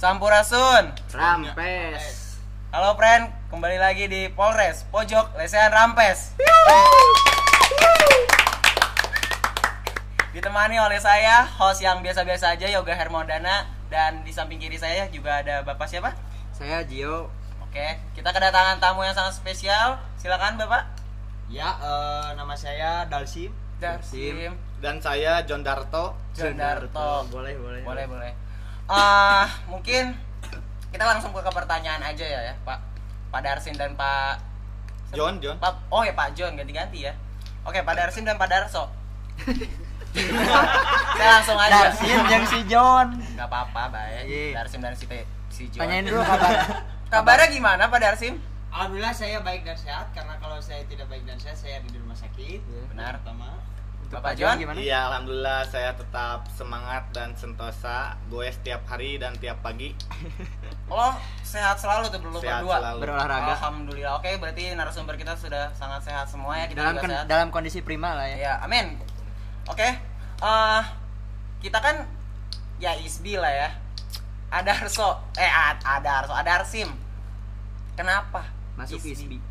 Sampurasun. Rampes. Halo friend, kembali lagi di Polres Pojok Lesehan Rampes. Ditemani oleh saya, host yang biasa-biasa aja Yoga Hermodana dan di samping kiri saya juga ada Bapak siapa? Saya Gio. Oke, kita kedatangan tamu yang sangat spesial. Silakan Bapak. Ya, eh, nama saya Dalsim. Darsim. dan saya John Darto John Darto. Boleh, boleh. Boleh, boleh. Ah, mungkin kita langsung ke pertanyaan aja ya, ya Pak. Pak Darsim dan Pak John John Pak Oh ya Pak John ganti-ganti ya. Oke, Pak Darsim dan Pak Darso. Saya langsung aja. Darsin yang si John. Gak apa-apa, baik. Iya. Darsim dan si si John. Tanyain dulu kabar. Kabarnya gimana Pak Darsim? Alhamdulillah saya baik dan sehat karena kalau saya tidak baik dan sehat saya di rumah sakit. Benar. Pertama. Bapak John? gimana? Iya alhamdulillah saya tetap semangat dan sentosa gue setiap hari dan tiap pagi Oh, sehat selalu tuh belum sehat berdua. selalu Berolahraga. Alhamdulillah. Oke, berarti narasumber kita sudah sangat sehat semua ya. Kita Dalam juga sehat. dalam kondisi prima lah ya. Ya, amin. Oke. eh kita kan ya isbi lah ya. Ada Arso, eh ad- ada Arso, ada Arsim. Kenapa? Masuk ISBI. Ya.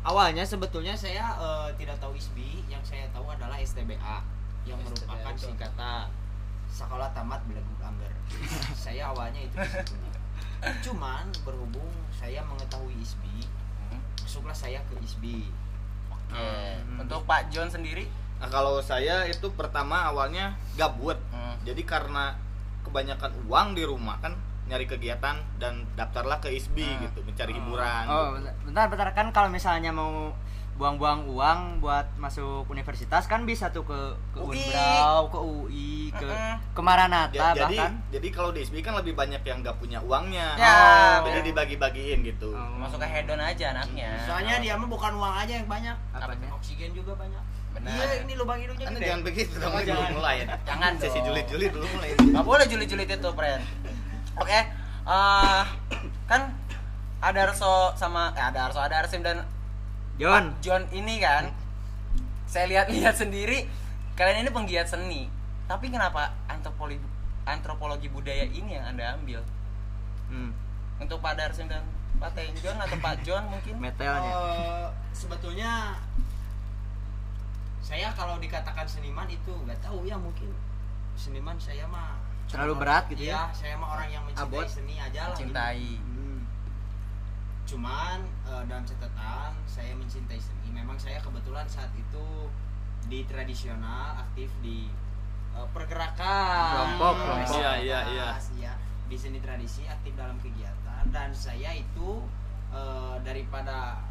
Awalnya sebetulnya saya eh, tidak tahu ISBI, yang saya tahu adalah STBA yang merupakan itu. singkatan Sekolah Tamat Belagu Amber. saya awalnya itu disebutnya. Cuman berhubung saya mengetahui ISBI, Hmm, masuklah saya ke ISBI. Oke. Hmm. Untuk Pak John sendiri? Nah kalau saya itu pertama awalnya gabut Hmm. Jadi karena kebanyakan uang di rumah kan nyari kegiatan dan daftarlah ke ISBI Hmm. gitu mencari hiburan Oh, gitu. bentar, bentar kan kalau misalnya mau buang-buang uang buat masuk universitas kan bisa tuh ke ke UI. Unbrau, ke UI, ke Mm-mm. ke Maranatha Ja- jadi bahkan. jadi kalau di ISBI kan lebih banyak yang nggak punya uangnya Ya, Oh, jadi dibagi-bagiin gitu Oh. Masuk ke hedon aja anaknya. Soalnya dia mah bukan uang aja yang banyak, Apanya? oksigen juga banyak. Benar. Iya, ini lubang hidungnya Anda gede. jangan begitu dong Oh, jangan. mulai ya. Jangan Sesi julid-julid dulu mulai Gak boleh julid-julid itu, friend. Oke. eh kan ada Arso sama eh, ada Arso, ada Arsim dan John. Pak John ini kan saya lihat-lihat sendiri kalian ini penggiat seni tapi kenapa antropologi antropologi budaya ini yang anda ambil Hmm, untuk Pak Darsim dan Pak Tenjon atau Pak John mungkin metalnya. Eh, sebetulnya saya kalau dikatakan seniman itu nggak tahu ya mungkin seniman saya mah Terlalu berat gitu iya, ya? saya mah orang yang mencintai Abot. seni aja lah cintai Hmm. cuman eh, dalam catatan saya mencintai seni memang saya kebetulan saat itu di tradisional aktif di eh, pergerakan Kelompok, eh, kelompok. Iya, iya, iya. iya. di seni tradisi aktif dalam kegiatan dan saya itu eh, daripada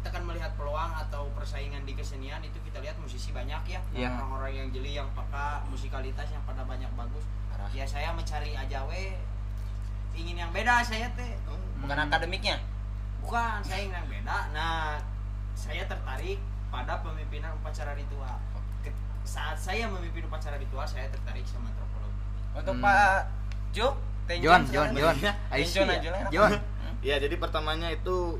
kita kan melihat peluang atau persaingan di kesenian itu kita lihat musisi banyak ya Iya. orang-orang yang jeli yang peka musikalitas yang pada banyak bagus Parah. ya saya mencari aja we ingin yang beda saya teh bukan Hmm. akademiknya bukan saya ingin yang beda nah saya tertarik pada pemimpinan upacara ritual Ke- saat saya memimpin upacara ritual saya tertarik sama antropologi untuk Hmm. Pak Jo John, John, John. Aja lah enak. John. Ya jadi pertamanya itu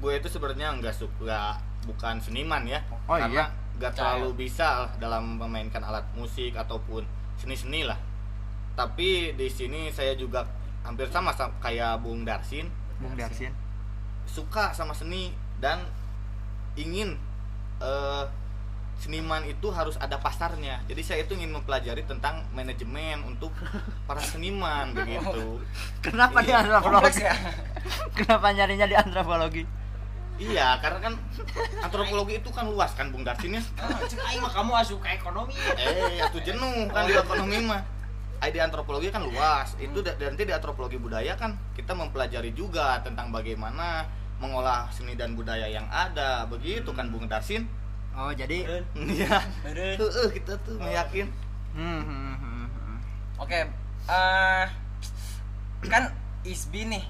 gue itu sebenarnya nggak suka bukan seniman ya Oh, karena iya? nggak Percaya. terlalu bisa dalam memainkan alat musik ataupun seni-seni lah tapi di sini saya juga hampir sama sa- kayak Bung Darsin Bung Darsin. suka sama seni dan ingin eh, seniman itu harus ada pasarnya jadi saya itu ingin mempelajari tentang manajemen untuk para seniman begitu Kenapa di Iya. kompleks antropologi? ya Kenapa nyarinya di antropologi? Iya karena kan antropologi itu kan luas kan Bung Darsin ya. Ah, cek aing mah kamu asup ke ekonomi. Eh atuh jenuh kan di ekonomi mah. Ai, di antropologi kan luas. Itu da- dan nanti di antropologi budaya kan kita mempelajari juga tentang bagaimana mengolah seni dan budaya yang ada. Begitu kan Bung Darsin? Oh, jadi iya. Heeh, kita tuh meyakin hmm, hmm, hmm, hmm. Oke, eh kan ISBI nih,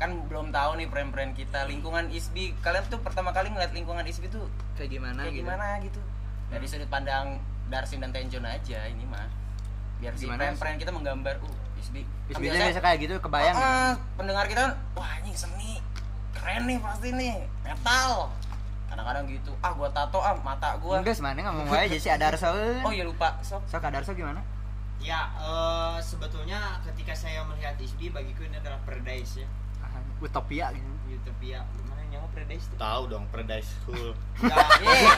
kan belum tahu nih brand-brand kita lingkungan ISBI. Kalian tuh pertama kali ngeliat lingkungan ISBI tuh kayak gimana kayak gitu? gimana gitu? Dari sudut pandang Darsin dan Tenjon aja ini mah. Biar si Gimana brand-brand kita menggambar, uh ISBI. Kan Biasanya biasanya, biasa kayak gitu kebayang gitu. ah, pendengar kita kan, wah ini seni, keren nih pasti nih, metal. Kadang-kadang gitu, ah gua tato ah mata gua. Enggak semana ngomong aja sih ada Arso. Oh iya lupa, sok. Sok ada Arso gimana? Ya, eh, sebetulnya ketika saya melihat ISBI bagiku ini adalah paradise ya. Utopia gitu Utopia. Mana yang nyawa paradise itu? tahu dong Paradise School Enggak,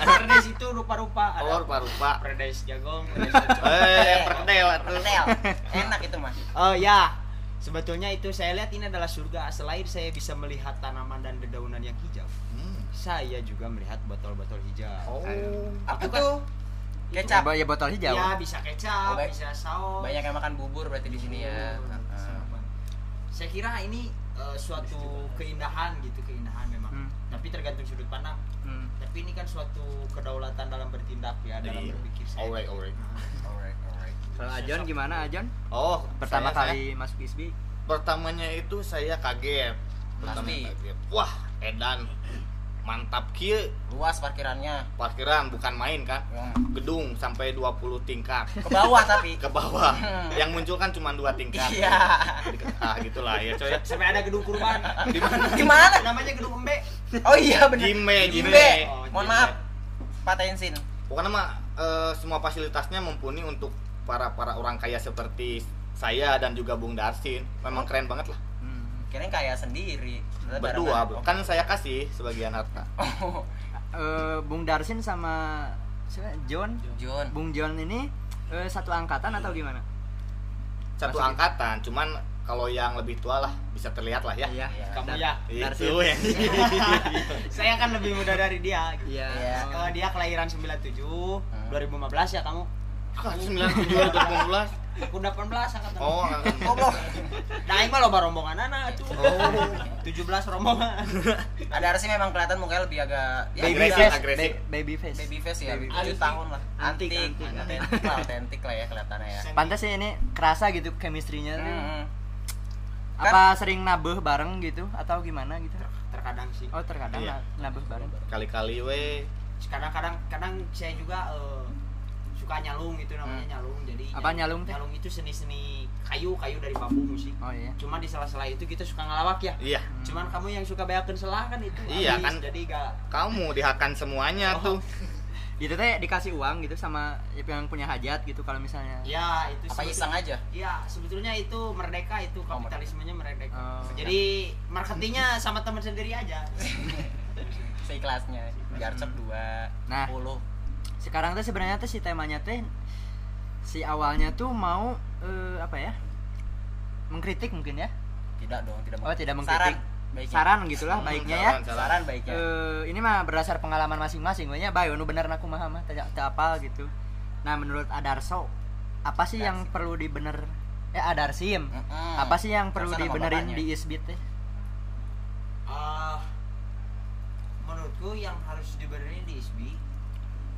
paradise itu rupa-rupa. Ada oh rupa-rupa paradise jagong, paradise eh perdel tuh Perkedel. Enak itu mah. Oh ya, sebetulnya itu saya lihat ini adalah surga. Selain saya bisa melihat tanaman dan dedaunan yang hijau, Hmm. saya juga melihat botol-botol hijau. oh Apa Itu kan- tuh? Kecap. ya botol hijau Ya bisa kecap, Oh, bisa saus. Banyak yang makan bubur berarti di sini ya. Heeh. Saya kira ini eh, suatu keindahan gitu, keindahan memang. Hmm. Tapi tergantung sudut pandang. Hmm. Tapi ini kan suatu kedaulatan dalam bertindak ya, dalam Iya. berpikir saya. alright alright Alright, alright. kalau Ajon gimana Ajon oh pertama saya- kali masuk ISBI saya- pertamanya itu saya kaget pertama kaget wah edan mantap kia Luas parkirannya. parkiran bukan main kan Hmm. gedung sampai 20 tingkat Ke bawah tapi. ke bawah Hmm. yang muncul kan cuma dua tingkat Iya. ah gitulah ya coy Sampai ada gedung kurban. di mana Di mana? Namanya gedung embe. Oh iya benar. Jimbe, Jimbe. Oh, Mohon maaf. Pak Tensin. pokoknya mah eh, semua fasilitasnya mumpuni untuk para para orang kaya seperti saya dan juga Bung Darsin memang keren banget lah. Kirain kayak sendiri. Berdua bro kan saya kasih sebagian harta Oh, Eh, Bung Darsin sama siapa? John John. Bung John ini eh, satu angkatan atau gimana satu Masih- angkatan cuman kalau yang lebih tua lah bisa terlihat lah ya iya Iya. Kamu Dar- ya. Darsin. itu ya saya kan lebih muda dari dia. gitu. iya. Eh, dia kelahiran 97, Hmm. 2015 ya kamu. Ah, 97 2015 Aku 18 angkatan. oh Goblok. Nah, ini mah loba rombongan anak tuh. Oh. 17 rombongan. Ada Arsi memang kelihatan mukanya lebih agak ya, baby Agresif, face agresif. ba- baby face baby face ya, Baby 7 face. tahun lah. Antik, Antik, antik, antik. antik lah, ya kelihatannya ya. pantas sih ini kerasa gitu chemistry-nya tuh. Hmm. apa sering nabeh bareng gitu atau gimana gitu Terkadang sih. oh terkadang Iya. na- nabeh bareng kali-kali we Kadang-kadang kadang saya juga eh, suka nyalung itu namanya Hmm. nyalung. Jadi Apa nyalung teh? Nyalung itu seni-seni kayu, kayu dari bambu musik. oh iya Cuma di sela-sela itu kita suka ngelawak ya. iya Cuman kamu yang suka beakeun selah kan itu. Iya, habis. kan. Jadi gak kamu dihakan semuanya Oh. tuh itu teh dikasih uang gitu sama yang punya hajat gitu kalau misalnya ya itu Apa iseng aja? Iya, sebetulnya itu merdeka itu Oh, kapitalismenya merdeka. Oh. Jadi marketingnya sama teman sendiri aja. Seikhlasnya. Garcep 2 Nah. 10. Sekarang tuh sebenarnya tuh si temanya teh si awalnya tuh mau eh, apa ya mengkritik mungkin ya Tidak dong, tidak mau. Oh, tidak Saran mengkritik. baiknya. saran gitulah Hmm, baiknya ya saran. Saran baiknya. Eh, ini mah berdasar pengalaman masing-masing gue bae nu bener aku mah mah teu apal gitu nah menurut Adarso apa sih yang Adarsim. perlu dibener eh Adarsim Mm-mm. apa sih yang perlu sama dibenerin di Isbit teh Ah, menurutku yang harus dibenerin di ISBI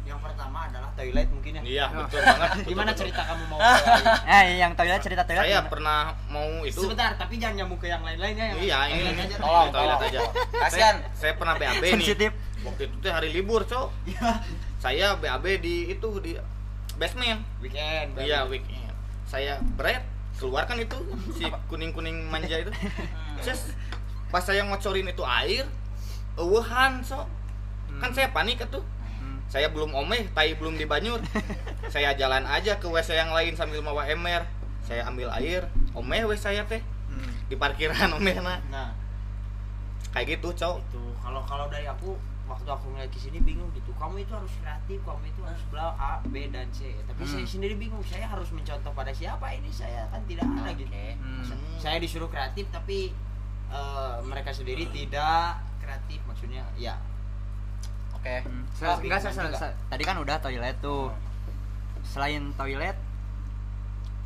yang pertama adalah toilet mungkin ya. iya Oh. betul banget betul, Gimana betul. cerita kamu mau eh yang toilet cerita toilet saya gimana? pernah mau itu Sebentar, tapi jangan nyambung ke yang lain-lainnya ya. iya ini Toilet aja. Tolong, toilet aja Kasihan. saya, saya pernah BAB nih sensitif waktu itu teh hari libur cok Iya. saya BAB di itu di basement Weekend. iya weekend saya bread keluarkan itu si kuning kuning manja itu Hmm. Ses, pas saya ngocorin itu air eueuhan so kan saya panik tuh Hmm. Saya belum omeh tai belum dibanyur saya jalan aja ke WC yang lain sambil mawa ember saya ambil air omeh wes saya teh Hmm. di parkiran omeh nah Nah, kayak gitu cok itu kalau kalau dari aku waktu aku ngeliat ke sini bingung gitu. Kamu itu harus kreatif, kamu itu harus bla A, B dan C. Tapi Hmm. saya sendiri bingung. Saya harus mencontoh pada siapa ini? Saya kan tidak ada gitu. Oke. Hmm. Saya disuruh kreatif tapi eh, mereka sendiri tidak kreatif maksudnya ya Oke. Hmm. Oh, Se- enggak, bingung se- se- juga. se- tadi kan udah toilet tuh. Selain toilet,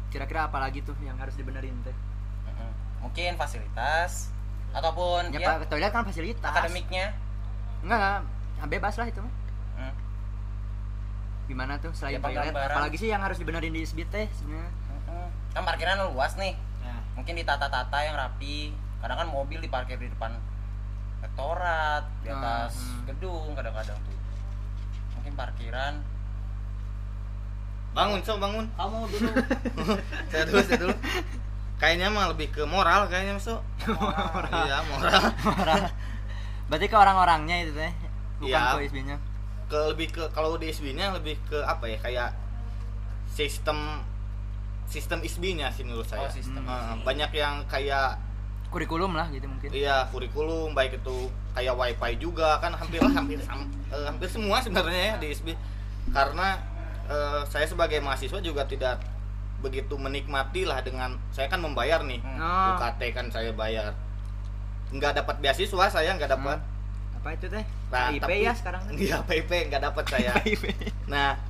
kira-kira apa lagi tuh yang harus dibenerin teh? Mungkin fasilitas ataupun Ya, ya, toilet kan fasilitas. akademiknya. Enggak, enggak, Ah, bebas lah itu mah. Hmm. Gimana tuh selain Ya, toilet? penggambaran. Apalagi sih yang harus dibenerin di SBT teh sebenarnya? Mm-mm. Kan parkiran luas nih. Nah, Mungkin ditata-tata yang rapi. Kadang kan mobil diparkir di depan rektorat, di atas Hmm. gedung kadang-kadang tuh. Mungkin parkiran bangun cok bangun kamu dulu saya dulu saya dulu kayaknya mah lebih ke moral kayaknya so iya moral Berarti ke orang-orangnya itu teh, bukan Iya. ke SB-nya. ke lebih ke kalau di SB nya lebih ke apa ya kayak sistem sistem ISB-nya sih menurut saya. Oh, sistem. Eh, banyak yang kayak kurikulum lah gitu mungkin. Iya kurikulum baik itu kayak wifi juga kan hampir hampir sam- eh, hampir semua sebenarnya ya di ISB karena eh, saya sebagai mahasiswa juga tidak begitu menikmati lah dengan saya kan membayar nih Hmm. Oh. UKT kan saya bayar. Nggak dapat beasiswa saya nggak dapat. Apa itu teh? Nah, IP tapi- ya sekarang Iya PIP nggak dapat saya. Nah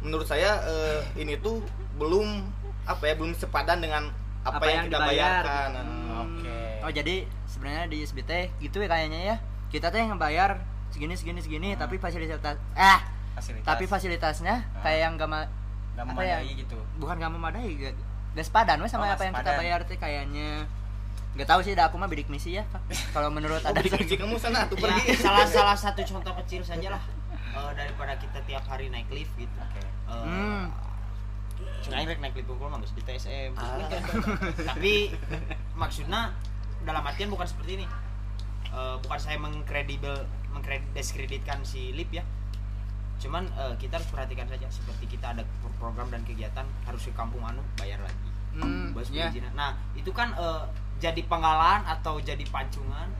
menurut saya eh, ini tuh belum apa ya belum sepadan dengan apa, yang, kita dibayar. bayarkan Hmm. Oke. oh jadi sebenarnya di SBT gitu ya kayaknya ya kita teh ngebayar segini segini segini Hmm. tapi fasilitas eh Fasilitas. tapi fasilitasnya Ah. kayak yang gak ma- nggak apa ya? gitu. bukan gak memadai gak, gak sepadan weh sama Oh, apa nggak yang kita sepadan. bayar teh kayaknya Gak tahu sih, dah aku mah bidik misi ya. Kalau menurut Oh, ada bidik misi kamu sana tuh Ya, pergi salah salah satu contoh kecil saja lah Eh, daripada kita tiap hari naik lift gitu. Oke. Eh, Hmm. Cuma rek naik lift unggul mah geus di TSM. Ah. Tapi maksudnya dalam artian bukan seperti ini. Eh, bukan saya mengkredibel mengkreditkan si lift ya. Cuman eh, kita harus perhatikan saja seperti kita ada program dan kegiatan harus ke kampung anu bayar lagi. Hmm, ya. perizinan. Nah, itu kan eh, jadi penggalan atau jadi pancungan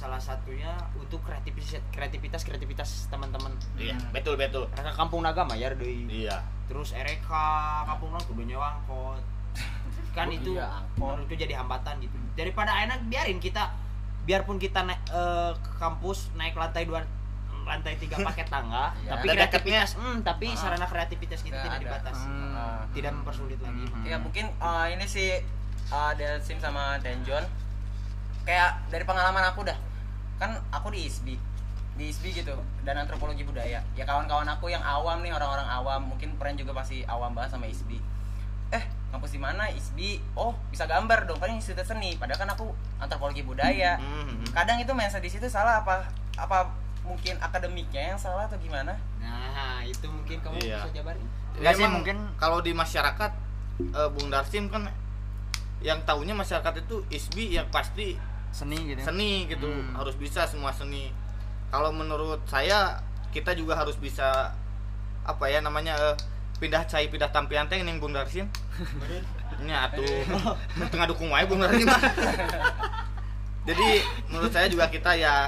salah satunya untuk kreativitas kreativitas kreativitas teman-teman. iya betul betul Mereka kampung naga bayar deui. iya Terus RK kampung naga kudu nyewa angkot. Kan Oh, itu iya, angkot. menurutku jadi hambatan gitu. Daripada enak biarin kita biarpun kita naik eh, ke kampus naik lantai dua lantai tiga pakai tangga Iya. tapi kreativitas hmm, tapi Ah. sarana kreativitas kita tidak ada. dibatasi Hmm. Ah. tidak mempersulit lagi Hmm. Ya mungkin eh, ini sih uh, Delsim sama Denjon kayak dari pengalaman aku dah kan aku di ISBI di ISBI gitu dan antropologi budaya. Ya kawan-kawan aku yang awam nih orang-orang awam mungkin peren juga pasti awam banget sama ISBI eh kampus di mana? ISBI oh bisa gambar dong kan institut seni. Padahal kan aku antropologi budaya. Hmm. kadang itu mindset di situ salah apa apa mungkin akademiknya yang salah atau gimana? Nah itu mungkin kamu Iya. bisa jabarin. Nggak sih, Emang mungkin- kalau di masyarakat eh, Bung Darsim kan yang tahunya masyarakat itu ISBI yang pasti seni gitu. seni gitu Hmm. harus bisa semua seni kalau menurut saya kita juga harus bisa apa ya namanya eh, pindah cai pindah tampian teh ning Bung Darsim ini atuh tengah dukung wae Bung Darsim mah. jadi menurut saya juga kita ya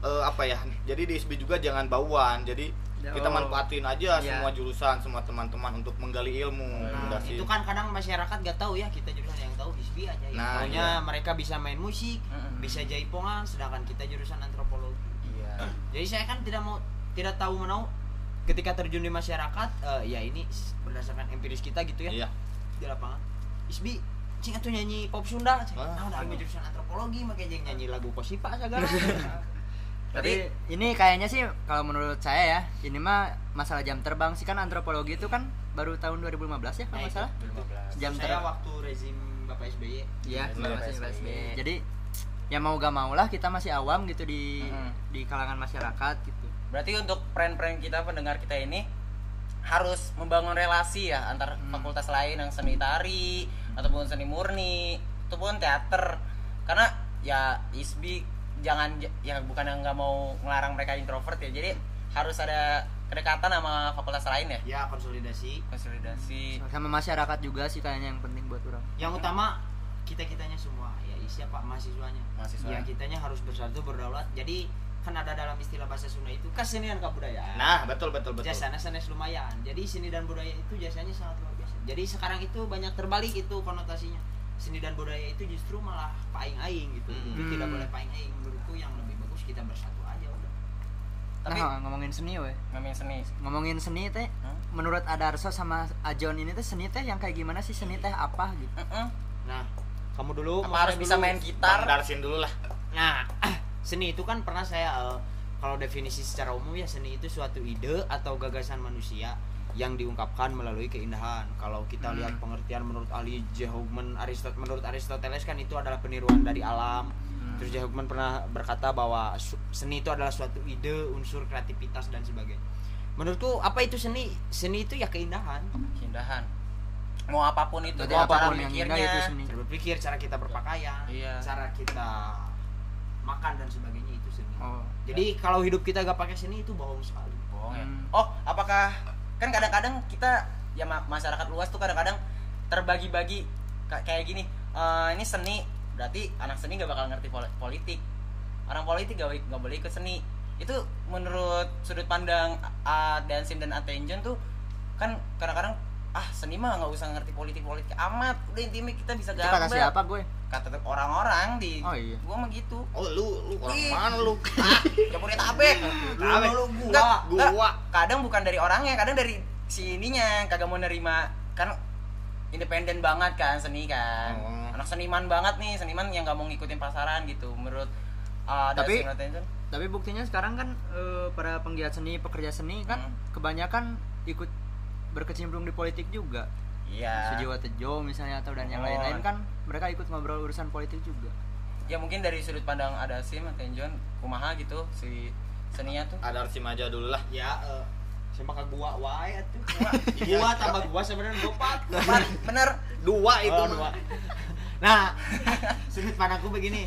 eh, apa ya jadi di ISBI juga jangan bauan jadi kita Oh. manfaatin aja Iya. semua jurusan semua teman-teman untuk menggali ilmu Nah, itu kan kadang masyarakat gak tahu ya kita jurusan yang tahu hisbi aja ya. Nah, Taunya iya. mereka bisa main musik, Mm-mm. bisa jaipongan, sedangkan kita jurusan antropologi. iya Jadi saya kan tidak mau tidak tahu menau ketika terjun di masyarakat eh, ya ini berdasarkan empiris kita gitu ya iya di lapangan. Isbi cing atuh nyanyi pop Sunda, cing. Ah. Nah, udah jurusan antropologi makanya nyanyi lagu Kosipa segala. Tapi ini kayaknya sih kalau menurut saya ya, ini mah masalah jam terbang sih kan antropologi itu kan baru tahun 2015 ya kalau nggak itu. salah. 2015 Jam saya terbang. waktu rezim Bapak SBY Iya, Benar, masih Pak PSBY. SBY. Jadi ya mau gak mau lah kita masih awam gitu di di kalangan masyarakat gitu. Berarti untuk pren-pren kita pendengar kita ini harus membangun relasi ya antar Hmm. fakultas lain yang seni tari ataupun seni murni ataupun teater. Karena ya ISBI jangan ya bukan yang nggak mau ngelarang mereka introvert ya. Jadi harus ada kedekatan sama fakultas lain ya. ya konsolidasi. Konsolidasi. Sama masyarakat juga sih kayaknya yang penting buat orang. Yang utama kita kitanya semua ya siapa mahasiswanya. Mahasiswa. Ya kitanya harus bersatu berdaulat. Jadi kan ada dalam istilah bahasa Sunda itu kesenian kebudayaan. nah betul betul betul jasanya sanes lumayan. Jadi seni dan budaya itu jasanya sangat luar biasa. Jadi sekarang itu banyak terbalik itu konotasinya. Seni dan budaya itu justru malah paing aing gitu. Hmm. Itu tidak boleh paing aing. Menurutku yang lebih bagus kita bersatu aja udah. Tapi nah, ngomongin seni weh. ngomongin seni. Ngomongin seni teh Hah? menurut Adarso sama Ajon ini teh seni teh yang kayak gimana sih seni teh apa gitu? Nah, kamu dulu Apa harus Mas bisa dulu. main gitar? Darsin dulu lah Nah, seni itu kan pernah saya eh, kalau definisi secara umum ya seni itu suatu ide atau gagasan manusia yang diungkapkan melalui keindahan. Kalau kita Hmm. lihat pengertian menurut ahli J. Hugman Aristot menurut Aristoteles kan itu adalah peniruan dari alam. Hmm. Terus J. Hugman pernah berkata bahwa seni itu adalah suatu ide, unsur kreativitas dan sebagainya. Menurutku apa itu seni? Seni itu ya keindahan. Keindahan. Mau apa pun itu, mau cara apa pun yang indah mikirnya. itu seni. Cara berpikir, cara kita berpakaian, Iya. cara kita makan dan sebagainya itu seni. Oh. Jadi kalau hidup kita gak pakai seni itu bohong sekali. Bohong ya. Hmm. Oh, apakah kan kadang-kadang kita ya ma- masyarakat luas tuh kadang-kadang terbagi-bagi. Ka- kayak gini eh, ini seni berarti anak seni gak bakal ngerti pol- politik. Orang politik gak, nggak boleh ikut seni. Itu menurut sudut pandang uh, Dansim dan Attention tuh kan kadang-kadang ah seni mah nggak usah ngerti politik politik amat. Udah intinya kita bisa gambar. siapa gue? Kata orang-orang di Oh, iya. gua mah gitu oh lu lu orang Ih. mana lu Jabodetabek Lu, lu, gua. Enggak. Gua. kadang bukan dari orangnya kadang dari si ininya kagak mau nerima kan independen banget kan seni kan Oh. anak seniman banget nih seniman yang nggak mau ngikutin pasaran gitu menurut uh, Tapi- Tapi buktinya sekarang kan eh, para penggiat seni, pekerja seni kan Hmm. kebanyakan ikut berkecimpung di politik juga. Iya. Sujiwo Tejo misalnya atau dan yang Oh. lain-lain kan mereka ikut ngobrol urusan politik juga. ya mungkin dari sudut pandang ada Sim Attention kumaha gitu si seninya tuh. Ada sim aja dulu lah. Ya eh, sama ke gua? Wae atuh. Gua tambah gua sebenarnya gopat Empat, bener. Dua itu Oh, dua. nah sudut pandangku begini.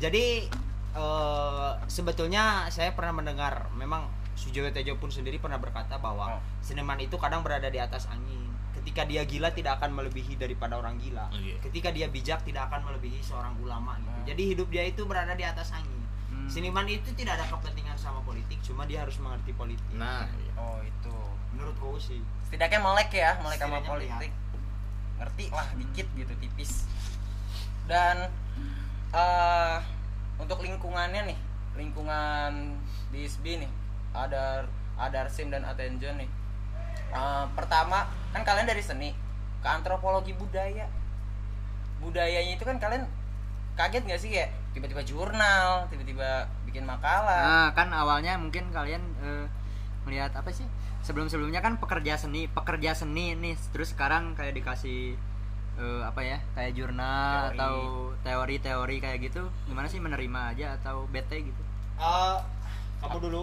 Jadi eh, sebetulnya saya pernah mendengar memang Sujoyo Tejo pun sendiri pernah berkata bahwa Oh. seniman itu kadang berada di atas angin ketika dia gila tidak akan melebihi daripada orang gila. Oh, iya. ketika dia bijak tidak akan melebihi seorang ulama gitu. Hmm. jadi hidup dia itu berada di atas angin. Hmm. seniman itu tidak ada kepentingan sama politik cuma dia harus mengerti politik. Nah oh itu menurutku sih. Setidaknya melek ya melek sama politik. Ngerti lah dikit gitu tipis. Dan eh untuk lingkungannya nih lingkungan di ISBI nih ada ada Sim dan Attention nih Eh, pertama kan kalian dari seni ke antropologi budaya budayanya itu kan kalian kaget nggak sih kayak tiba-tiba jurnal tiba-tiba bikin makalah Nah, kan awalnya mungkin kalian eh, melihat apa sih? Sebelum-sebelumnya kan pekerja seni, pekerja seni nih, terus sekarang kayak dikasih eh, apa ya? Kayak jurnal Teori. atau teori-teori kayak gitu. Gimana sih menerima aja atau bete gitu? Eh, kamu dulu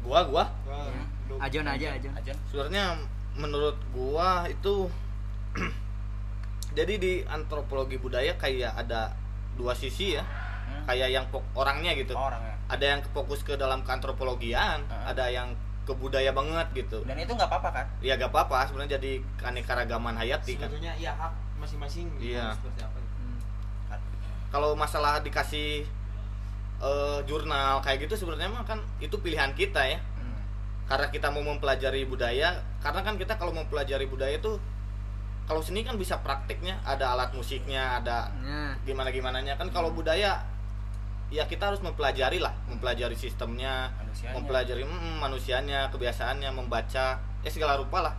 gua gua Hmm. dulu. Ajon aja, ajon. Ajon sebenarnya menurut gua itu jadi di antropologi budaya kayak ada dua sisi ya Hmm. kayak yang pok- orangnya gitu orangnya ada yang fokus ke dalam keantropologian Heeh. ada yang ke budaya banget gitu dan itu nggak apa-apa kan ya gak apa-apa sebenarnya jadi keanekaragaman hayati kan sebetulnya iya hak masing-masing Iya. seperti apa Hmm. kalau masalah dikasih eh, jurnal kayak gitu sebenarnya mah kan itu pilihan kita ya. Hmm. karena kita mau mempelajari budaya karena kan kita kalau mempelajari budaya itu kalau seni kan bisa praktiknya ada alat musiknya ada Nah, gimana gimananya kan kalau budaya ya kita harus mempelajari lah mempelajari sistemnya Manusianya. mempelajari mm, manusianya kebiasaannya membaca ya segala rupa lah.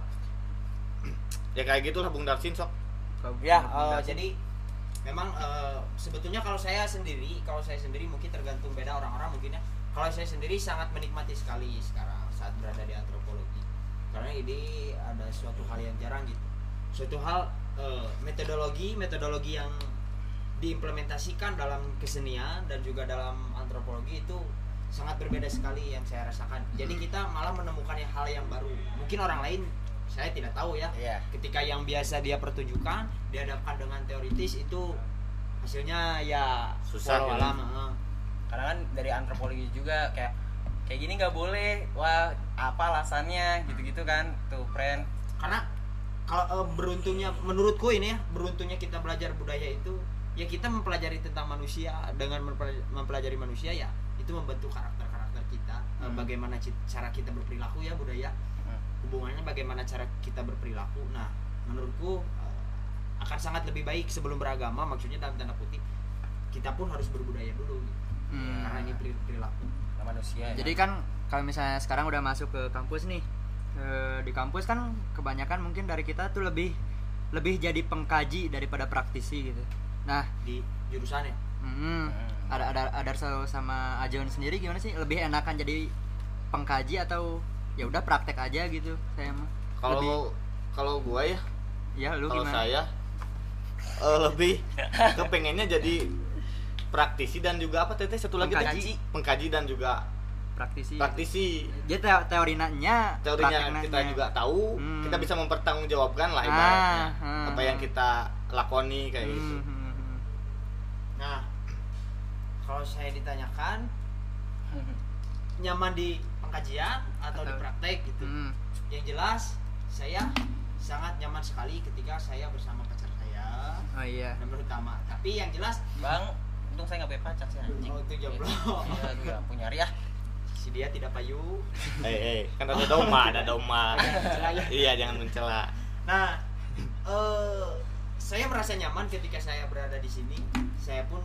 Ya kayak gitulah Bung Darsin sok. Ya eh, jadi memang eh, sebetulnya kalau saya sendiri kalau saya sendiri mungkin tergantung beda orang-orang mungkin ya. Kalau saya sendiri sangat menikmati sekali sekarang saat berada di antropologi. Karena ini ada suatu hal yang jarang gitu. Suatu hal eh, metodologi metodologi yang diimplementasikan dalam kesenian dan juga dalam antropologi itu sangat berbeda sekali yang saya rasakan. Jadi kita malah menemukan hal yang baru. Mungkin orang lain saya tidak tahu ya Iya. ketika yang biasa dia pertunjukan dihadapkan dengan teoritis itu hasilnya ya Susah, alam, eh. karena kan dari antropologi juga kayak kayak gini nggak boleh wah apa alasannya gitu-gitu kan tuh friend karena kalau eh, beruntungnya menurutku ini ya beruntungnya kita belajar budaya itu ya kita mempelajari tentang manusia dengan mempelaj- mempelajari manusia ya itu membentuk karakter karakter kita Eh, Hmm. bagaimana cara kita berperilaku ya budaya. Hubungannya bagaimana cara kita berperilaku nah menurutku eh, akan sangat lebih baik sebelum beragama maksudnya dalam tanda kutip kita pun harus berbudaya dulu gitu. Hmm. karena ini peri- perilaku Nah, manusia ya. Jadi kan kalau misalnya sekarang udah masuk ke kampus nih, eh, di kampus kan kebanyakan mungkin dari kita tuh lebih lebih jadi pengkaji daripada praktisi gitu. Nah, di jurusannya mm, Hmm. ada ada ada Arso sama Ajon sendiri gimana sih? Lebih enakan jadi pengkaji atau ya udah praktek aja gitu saya mah. Lebih- kalau kalau gua ya ya lu kalau saya eh, lebih kepengennya jadi praktisi dan juga apa teteh satu lagi Pengkaji. teh? pengkaji dan juga praktisi. praktisi Jadi teo teorinya teorinya kita juga tahu Hmm. kita bisa mempertanggungjawabkan lah Ah, ibaratnya ah, apa yang ah. kita lakoni kayak Hmm, gitu hmm, hmm. nah kalau saya ditanyakan nyaman di pengkajian atau, di Atau- praktek gitu Hmm. yang jelas saya sangat nyaman sekali ketika saya bersama pacar saya oh iya nomor utama tapi yang jelas bang untung saya nggak punya pacar sih anjing oh itu jomblo Iya, nggak punya Ria si dia tidak payu Eh, eh, kan ada doma, ada doma. Ya. iya, jangan mencela. Nah, eh saya merasa nyaman ketika saya berada di sini. Saya pun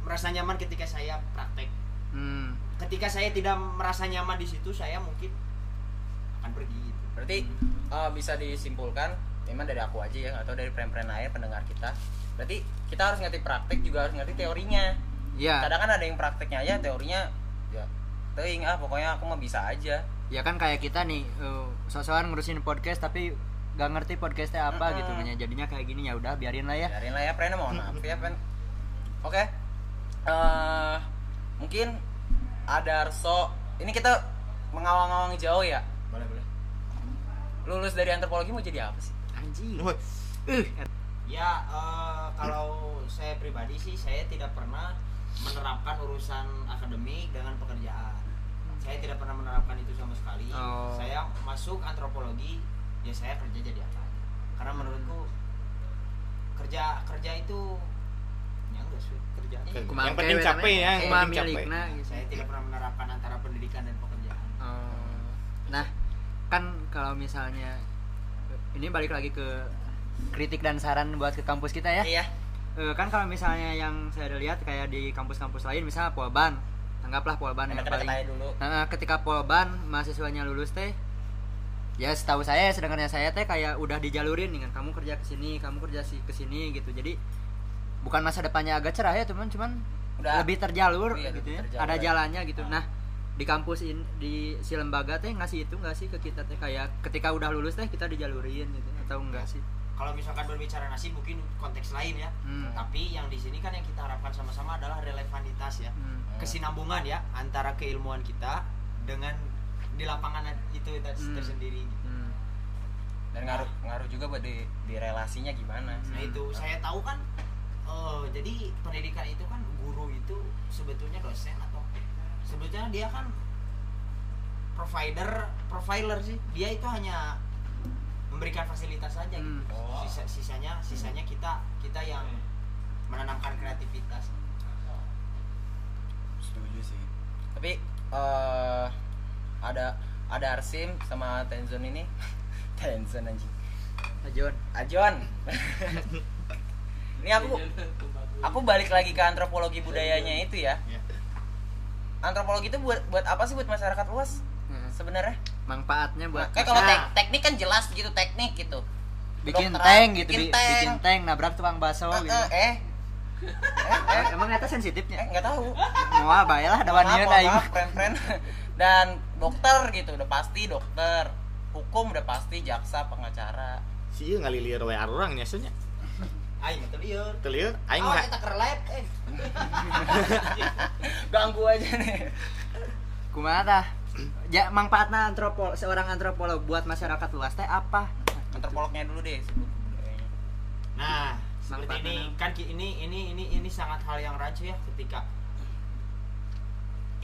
merasa nyaman ketika saya praktek. hmm. Ketika saya tidak merasa nyaman di situ, saya mungkin akan pergi. gitu. berarti eh, bisa disimpulkan memang dari aku aja ya atau dari pren-pren lain pendengar kita berarti kita harus ngerti praktek juga harus ngerti teorinya iya kadang kan ada yang prakteknya aja teorinya ya teing ah pokoknya aku mah bisa aja ya kan kayak kita nih uh, sosokan ngurusin podcast tapi gak ngerti podcastnya apa Mm-mm. gitu kan ya. jadinya kayak gini ya udah biarin lah ya biarin lah ya pren mohon maaf ya pen oke eh mungkin ada Arso ini kita mengawang-awang jauh ya Boleh, boleh. lulus dari antropologi mau jadi apa sih anjing uh, Ya, eh, kalau saya pribadi sih saya tidak pernah menerapkan urusan akademik dengan pekerjaan. Saya tidak pernah menerapkan itu sama sekali. Oh. Saya masuk antropologi, ya saya kerja jadi apa aja. Karena menurutku kerja kerja itu ya enggak sih kerja. Iya. Kumaha yang penting capek ya, yang penting capek. milikna gitu. Saya tidak pernah menerapkan antara pendidikan dan pekerjaan. Oh. Nah, kan kalau misalnya ini balik lagi ke kritik dan saran buat ke kampus kita ya. iya Eh, kan kalau misalnya yang saya ada lihat kayak di kampus-kampus lain misalnya Polban, anggaplah Polban yang paling dulu Nah, ketika Polban mahasiswanya lulus teh ya setahu saya sedengarnya saya teh kayak udah dijalurin dengan kamu kerja ke sini, kamu kerja ke sini gitu. Jadi bukan masa depannya agak cerah ya, teman, cuman Udah. lebih terjalur Iya, gitu ya. terjalur Ada ya. jalannya gitu. Ah. Nah, di kampus in, di si lembaga teh ngasih itu nggak sih ke kita teh kayak ketika udah lulus teh kita dijalurin gitu atau enggak sih? Kalau misalkan berbicara nasib mungkin konteks lain ya. Hmm. Tapi yang di sini kan yang kita harapkan sama-sama adalah relevanitas ya. Hmm. kesinambungan ya antara keilmuan kita dengan di lapangan itu Hmm. tersendiri. Hmm. dan ngaruh ngaruh juga buat di, di relasinya gimana Nah itu saya tahu kan, eh, jadi pendidikan itu kan guru itu sebetulnya dosen atau sebetulnya dia kan provider profiler sih. Dia itu hanya memberikan fasilitas saja gitu. Hmm. Oh. Sisa- sisanya sisanya kita kita yang menanamkan kreativitas. setuju sih tapi eh ada ada Arsim sama Tenzon ini Tenzon anjing Ajon. Ajon ini aku aku balik lagi ke antropologi budayanya itu ya Iya. antropologi itu buat buat apa sih buat masyarakat luas Hmm. sebenarnya Manfaatnya buat kayak kalau Nah, tek- teknik kan jelas gitu teknik gitu bikin tank gitu bikin bi- tank. bikin tank nabrak tukang bakso Eh, gitu. eh, eh eh Emang eta eh sensitifnya? nggak tahu Mau apa ya lah dawan Maaf, ieu maaf, aing. maaf, friend-friend. dan dokter gitu udah pasti dokter hukum udah pasti jaksa pengacara Si ieu ngalilir we arurang nya nya. Aing teu lieur. Teu lieur aing Oh, mah kita keur live eh. ganggu aja nih Kumaha tah? Ya manfaatna antropol seorang antropolog buat masyarakat luas teh apa? antropolognya dulu deh sebut. Nah, seperti Manfaatnya ini kan ki- ini ini ini ini sangat hal yang rancu ya ketika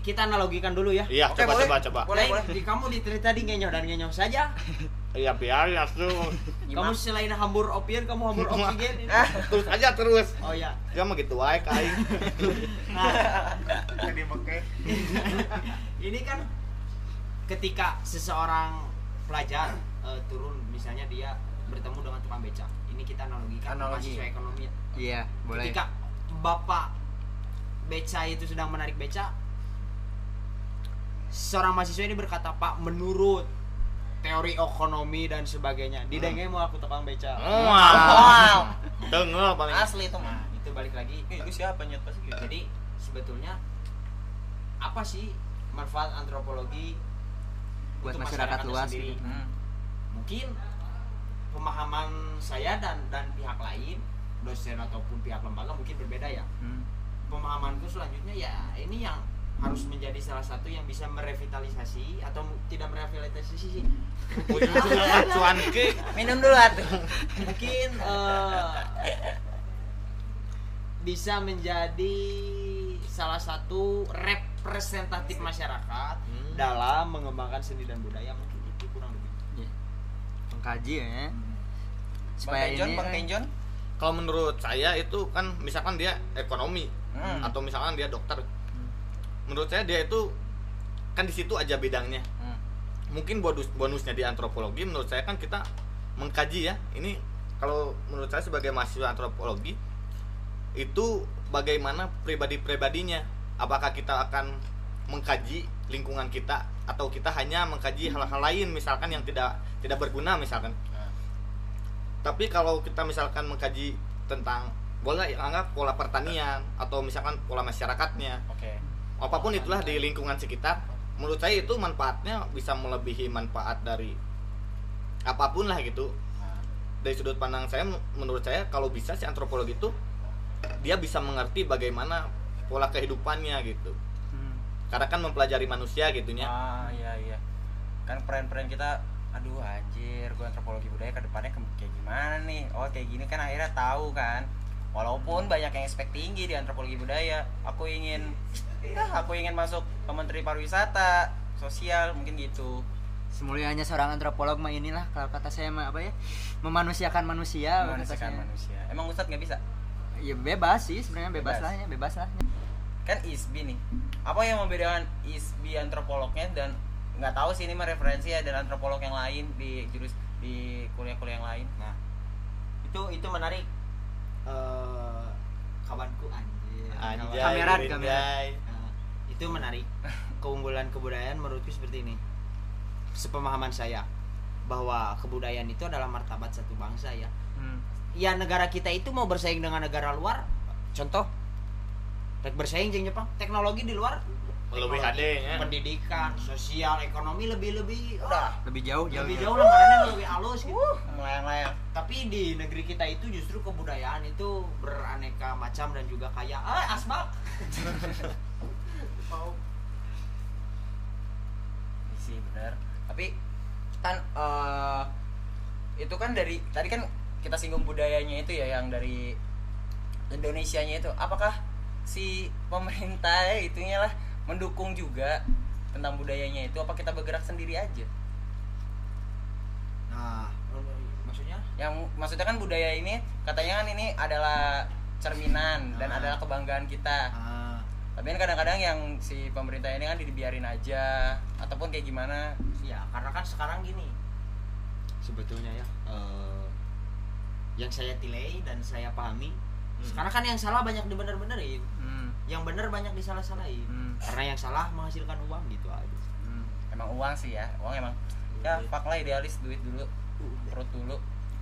kita analogikan dulu ya. Iya, Oke, coba boleh. coba coba. Boleh, boleh. Di kamu di ngenyoh dan ngenyoh saja. Iya, biar ya tuh. Kamu selain hambur opium, kamu hambur oksigen. ini. terus aja terus. Oh ya. Ya mah gitu wae ka aing. Nah, ini kan ketika seseorang pelajar eh, turun misalnya dia bertemu dengan tukang beca. Ini kita analogikan Analogi. mahasiswa ekonomi. Iya, boleh. Ketika bapak beca itu sedang menarik beca, seorang mahasiswa ini berkata, "Pak, menurut teori ekonomi dan sebagainya, di denge mau aku tukang beca." Wow. wow Tengah paling. asli itu mah Nah, itu balik lagi. Ih, lu siapa nyet pasti gitu Jadi sebetulnya apa sih manfaat antropologi Buat masyarakat masyarakatnya luas sendiri? gitu. Hmm. Mungkin pemahaman saya dan dan pihak lain, dosen ataupun pihak lembaga mungkin berbeda ya. Hmm. pemahamanku selanjutnya ya ini yang harus menjadi salah satu yang bisa merevitalisasi atau tidak merevitalisasi sih Ujung-ujungnya cuan ke. minum dulu atuh mungkin eh, bisa menjadi salah satu representatif masyarakat dalam mengembangkan seni dan budaya mungkin itu kurang lebih Iya. Pengkaji ya. supaya Bang ini Bang kalau menurut saya itu kan misalkan dia ekonomi Hmm. atau misalkan dia dokter menurut saya dia itu kan di situ aja bidangnya. Hmm. mungkin bonus bonusnya di antropologi menurut saya kan kita mengkaji ya. Ini kalau menurut saya sebagai mahasiswa antropologi itu bagaimana pribadi-pribadinya. Apakah kita akan mengkaji lingkungan kita atau kita hanya mengkaji hal-hal lain misalkan yang tidak tidak berguna misalkan. Nah, tapi kalau kita misalkan mengkaji tentang boleh anggap pola pertanian atau misalkan pola masyarakatnya. Oke. Apa pun itulah di lingkungan sekitar menurut saya itu manfaatnya bisa melebihi manfaat dari apa pun lah gitu dari sudut pandang saya menurut saya kalau bisa si antropologi itu dia bisa mengerti bagaimana pola kehidupannya gitu Hmm. karena kan mempelajari manusia gitunya Ah iya iya. Kan peran-peran kita aduh anjir, gue antropologi budaya ke depannya kayak gimana nih? Oh, kayak gini kan akhirnya tahu kan. Walaupun banyak yang expect tinggi di antropologi budaya, aku ingin ya, aku ingin masuk ke Menteri Pariwisata, sosial mungkin gitu. Semulianya seorang antropolog mah inilah kalau kata saya mah apa ya memanusiakan manusia Memanusiakan manusia. Emang Ustadz nggak bisa? ya bebas sih sebenarnya bebas, Bebas. lah ya bebas lah Kan ISBI nih. Apa yang membedakan ISBI antropolognya dan nggak tahu sih ini mah referensi ya dan antropolog yang lain di jurus di kuliah-kuliah yang lain. Nah, itu itu menarik. Eh, kawanku anjir. Anjay, Kamera, kamera. Nah, itu menarik. Keunggulan kebudayaan menurutku seperti ini. Sepemahaman saya bahwa kebudayaan itu adalah martabat satu bangsa ya. Hmm. Ya negara kita itu mau bersaing dengan negara luar. Contoh, rek bersaing jeung Jepang, teknologi di luar Lebih HD, ya. pendidikan, sosial, ekonomi lebih lebih udah lebih jauh jauh lebih jauh. jauh lah marahnya lebih halus gitu. Melayang-layang. Tapi di negeri kita itu justru kebudayaan itu beraneka macam dan juga kaya. Ah, asbak. sih benar tapi kan eh, itu kan dari tadi kan kita singgung budayanya itu ya yang dari Indonesianya itu apakah si pemerintah itunya lah mendukung juga tentang budayanya itu apa kita bergerak sendiri aja Nah, maksudnya? yang maksudnya kan budaya ini katanya kan ini adalah cerminan dan Ah. adalah kebanggaan kita Ah, tapi kan kadang-kadang yang si pemerintah ini kan dibiarin aja ataupun kayak gimana ya karena kan sekarang gini. Sebetulnya ya, eh, yang saya tilai dan saya pahami, sekarang kan yang salah banyak dibener-benerin, Hmm. Yang bener banyak disalah-salahin. Hmm. Karena yang salah menghasilkan uang gitu aja. Hmm. emang uang sih ya uang emang ya fuck lah idealis duit dulu perut dulu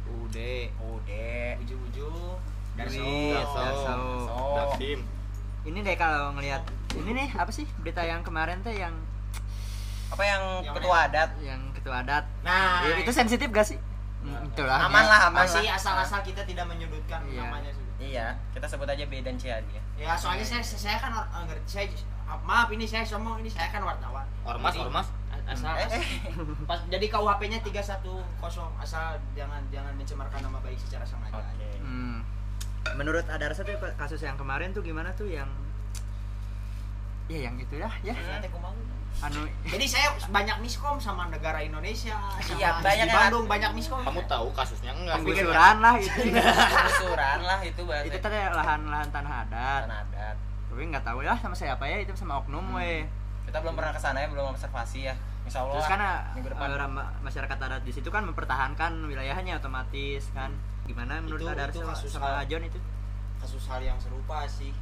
Udah, udah ujung-ujung Duit. Dasim. ini deh kalau ngelihat ini nih apa sih berita yang kemarin teh yang apa yang Yang ketua adat yang ketua adat Nah, Ya, itu sensitif gak sih Nah, itulah aman ya. lah aman masih lah asal-asal kita tidak menyudutkan Iya. namanya sih. Iya kita sebut aja B dan C aja Ya soalnya saya saya kan or- eh, ngerti saya maaf ini saya sombong ini saya kan wartawan. Ormas, Jadi, ormas. a- Asal, Eh, eh. pas jadi KUHP-nya 310 asal jangan jangan mencemarkan nama baik secara sengaja. oke Hmm. menurut Adarsa tuh kasus yang kemarin tuh gimana tuh yang ya yang itu ya ya Nanti aku mau. Anu. Jadi saya banyak miskom sama negara Indonesia, sama Iya, di banyak yang- Bandung banyak miskom. Kamu tahu kasusnya? Enggak? penggusuran lah itu. Penggusuran lah itu bahasa itu tadi lahan-lahan tanah adat. Tanah adat. Tapi nggak tahu ya sama siapa ya itu sama oknum we. Kita belum pernah ke sana ya belum observasi ya. Insya Allah terus kan minggu depan. eh, ram- masyarakat adat di situ kan mempertahankan wilayahnya otomatis kan. Gimana menurut Itu- Adarsa itu kasus sama hal- Ajon itu? Kasus hal yang serupa sih.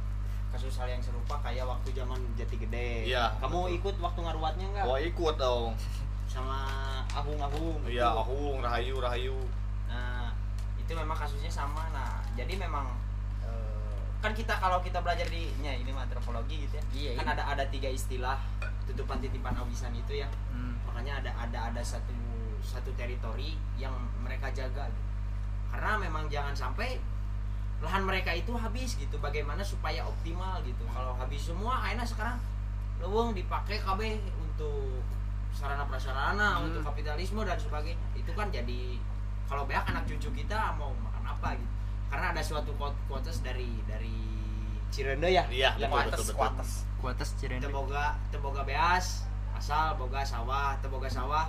Kasus hal yang serupa kayak waktu zaman Jati Gede. Iya, Kamu betul. ikut waktu ngaruatnya enggak? Wah ikut dong. Sama Agung-Agung. Iya, itu. aku rahayu rahayu. Nah, itu memang kasusnya sama. Nah, jadi memang eh, kan kita kalau kita belajar di nya ini mah antropologi gitu ya. Iya, kan iya. ada ada tiga istilah tutupan titipan awisan itu ya. Hmm. Makanya ada ada ada satu satu teritori yang mereka jaga gitu. Karena memang jangan sampai lahan mereka itu habis gitu. Bagaimana supaya optimal gitu. Kalau habis semua akhirnya sekarang leweng dipakai KB untuk sarana prasarana Hmm. untuk kapitalisme dan sebagainya itu kan jadi kalau beak anak cucu kita mau makan apa gitu karena ada suatu quotes dari dari Cirende ya Iya, betul. kuates kuates Cirende teboga teboga beas asal boga sawah teboga sawah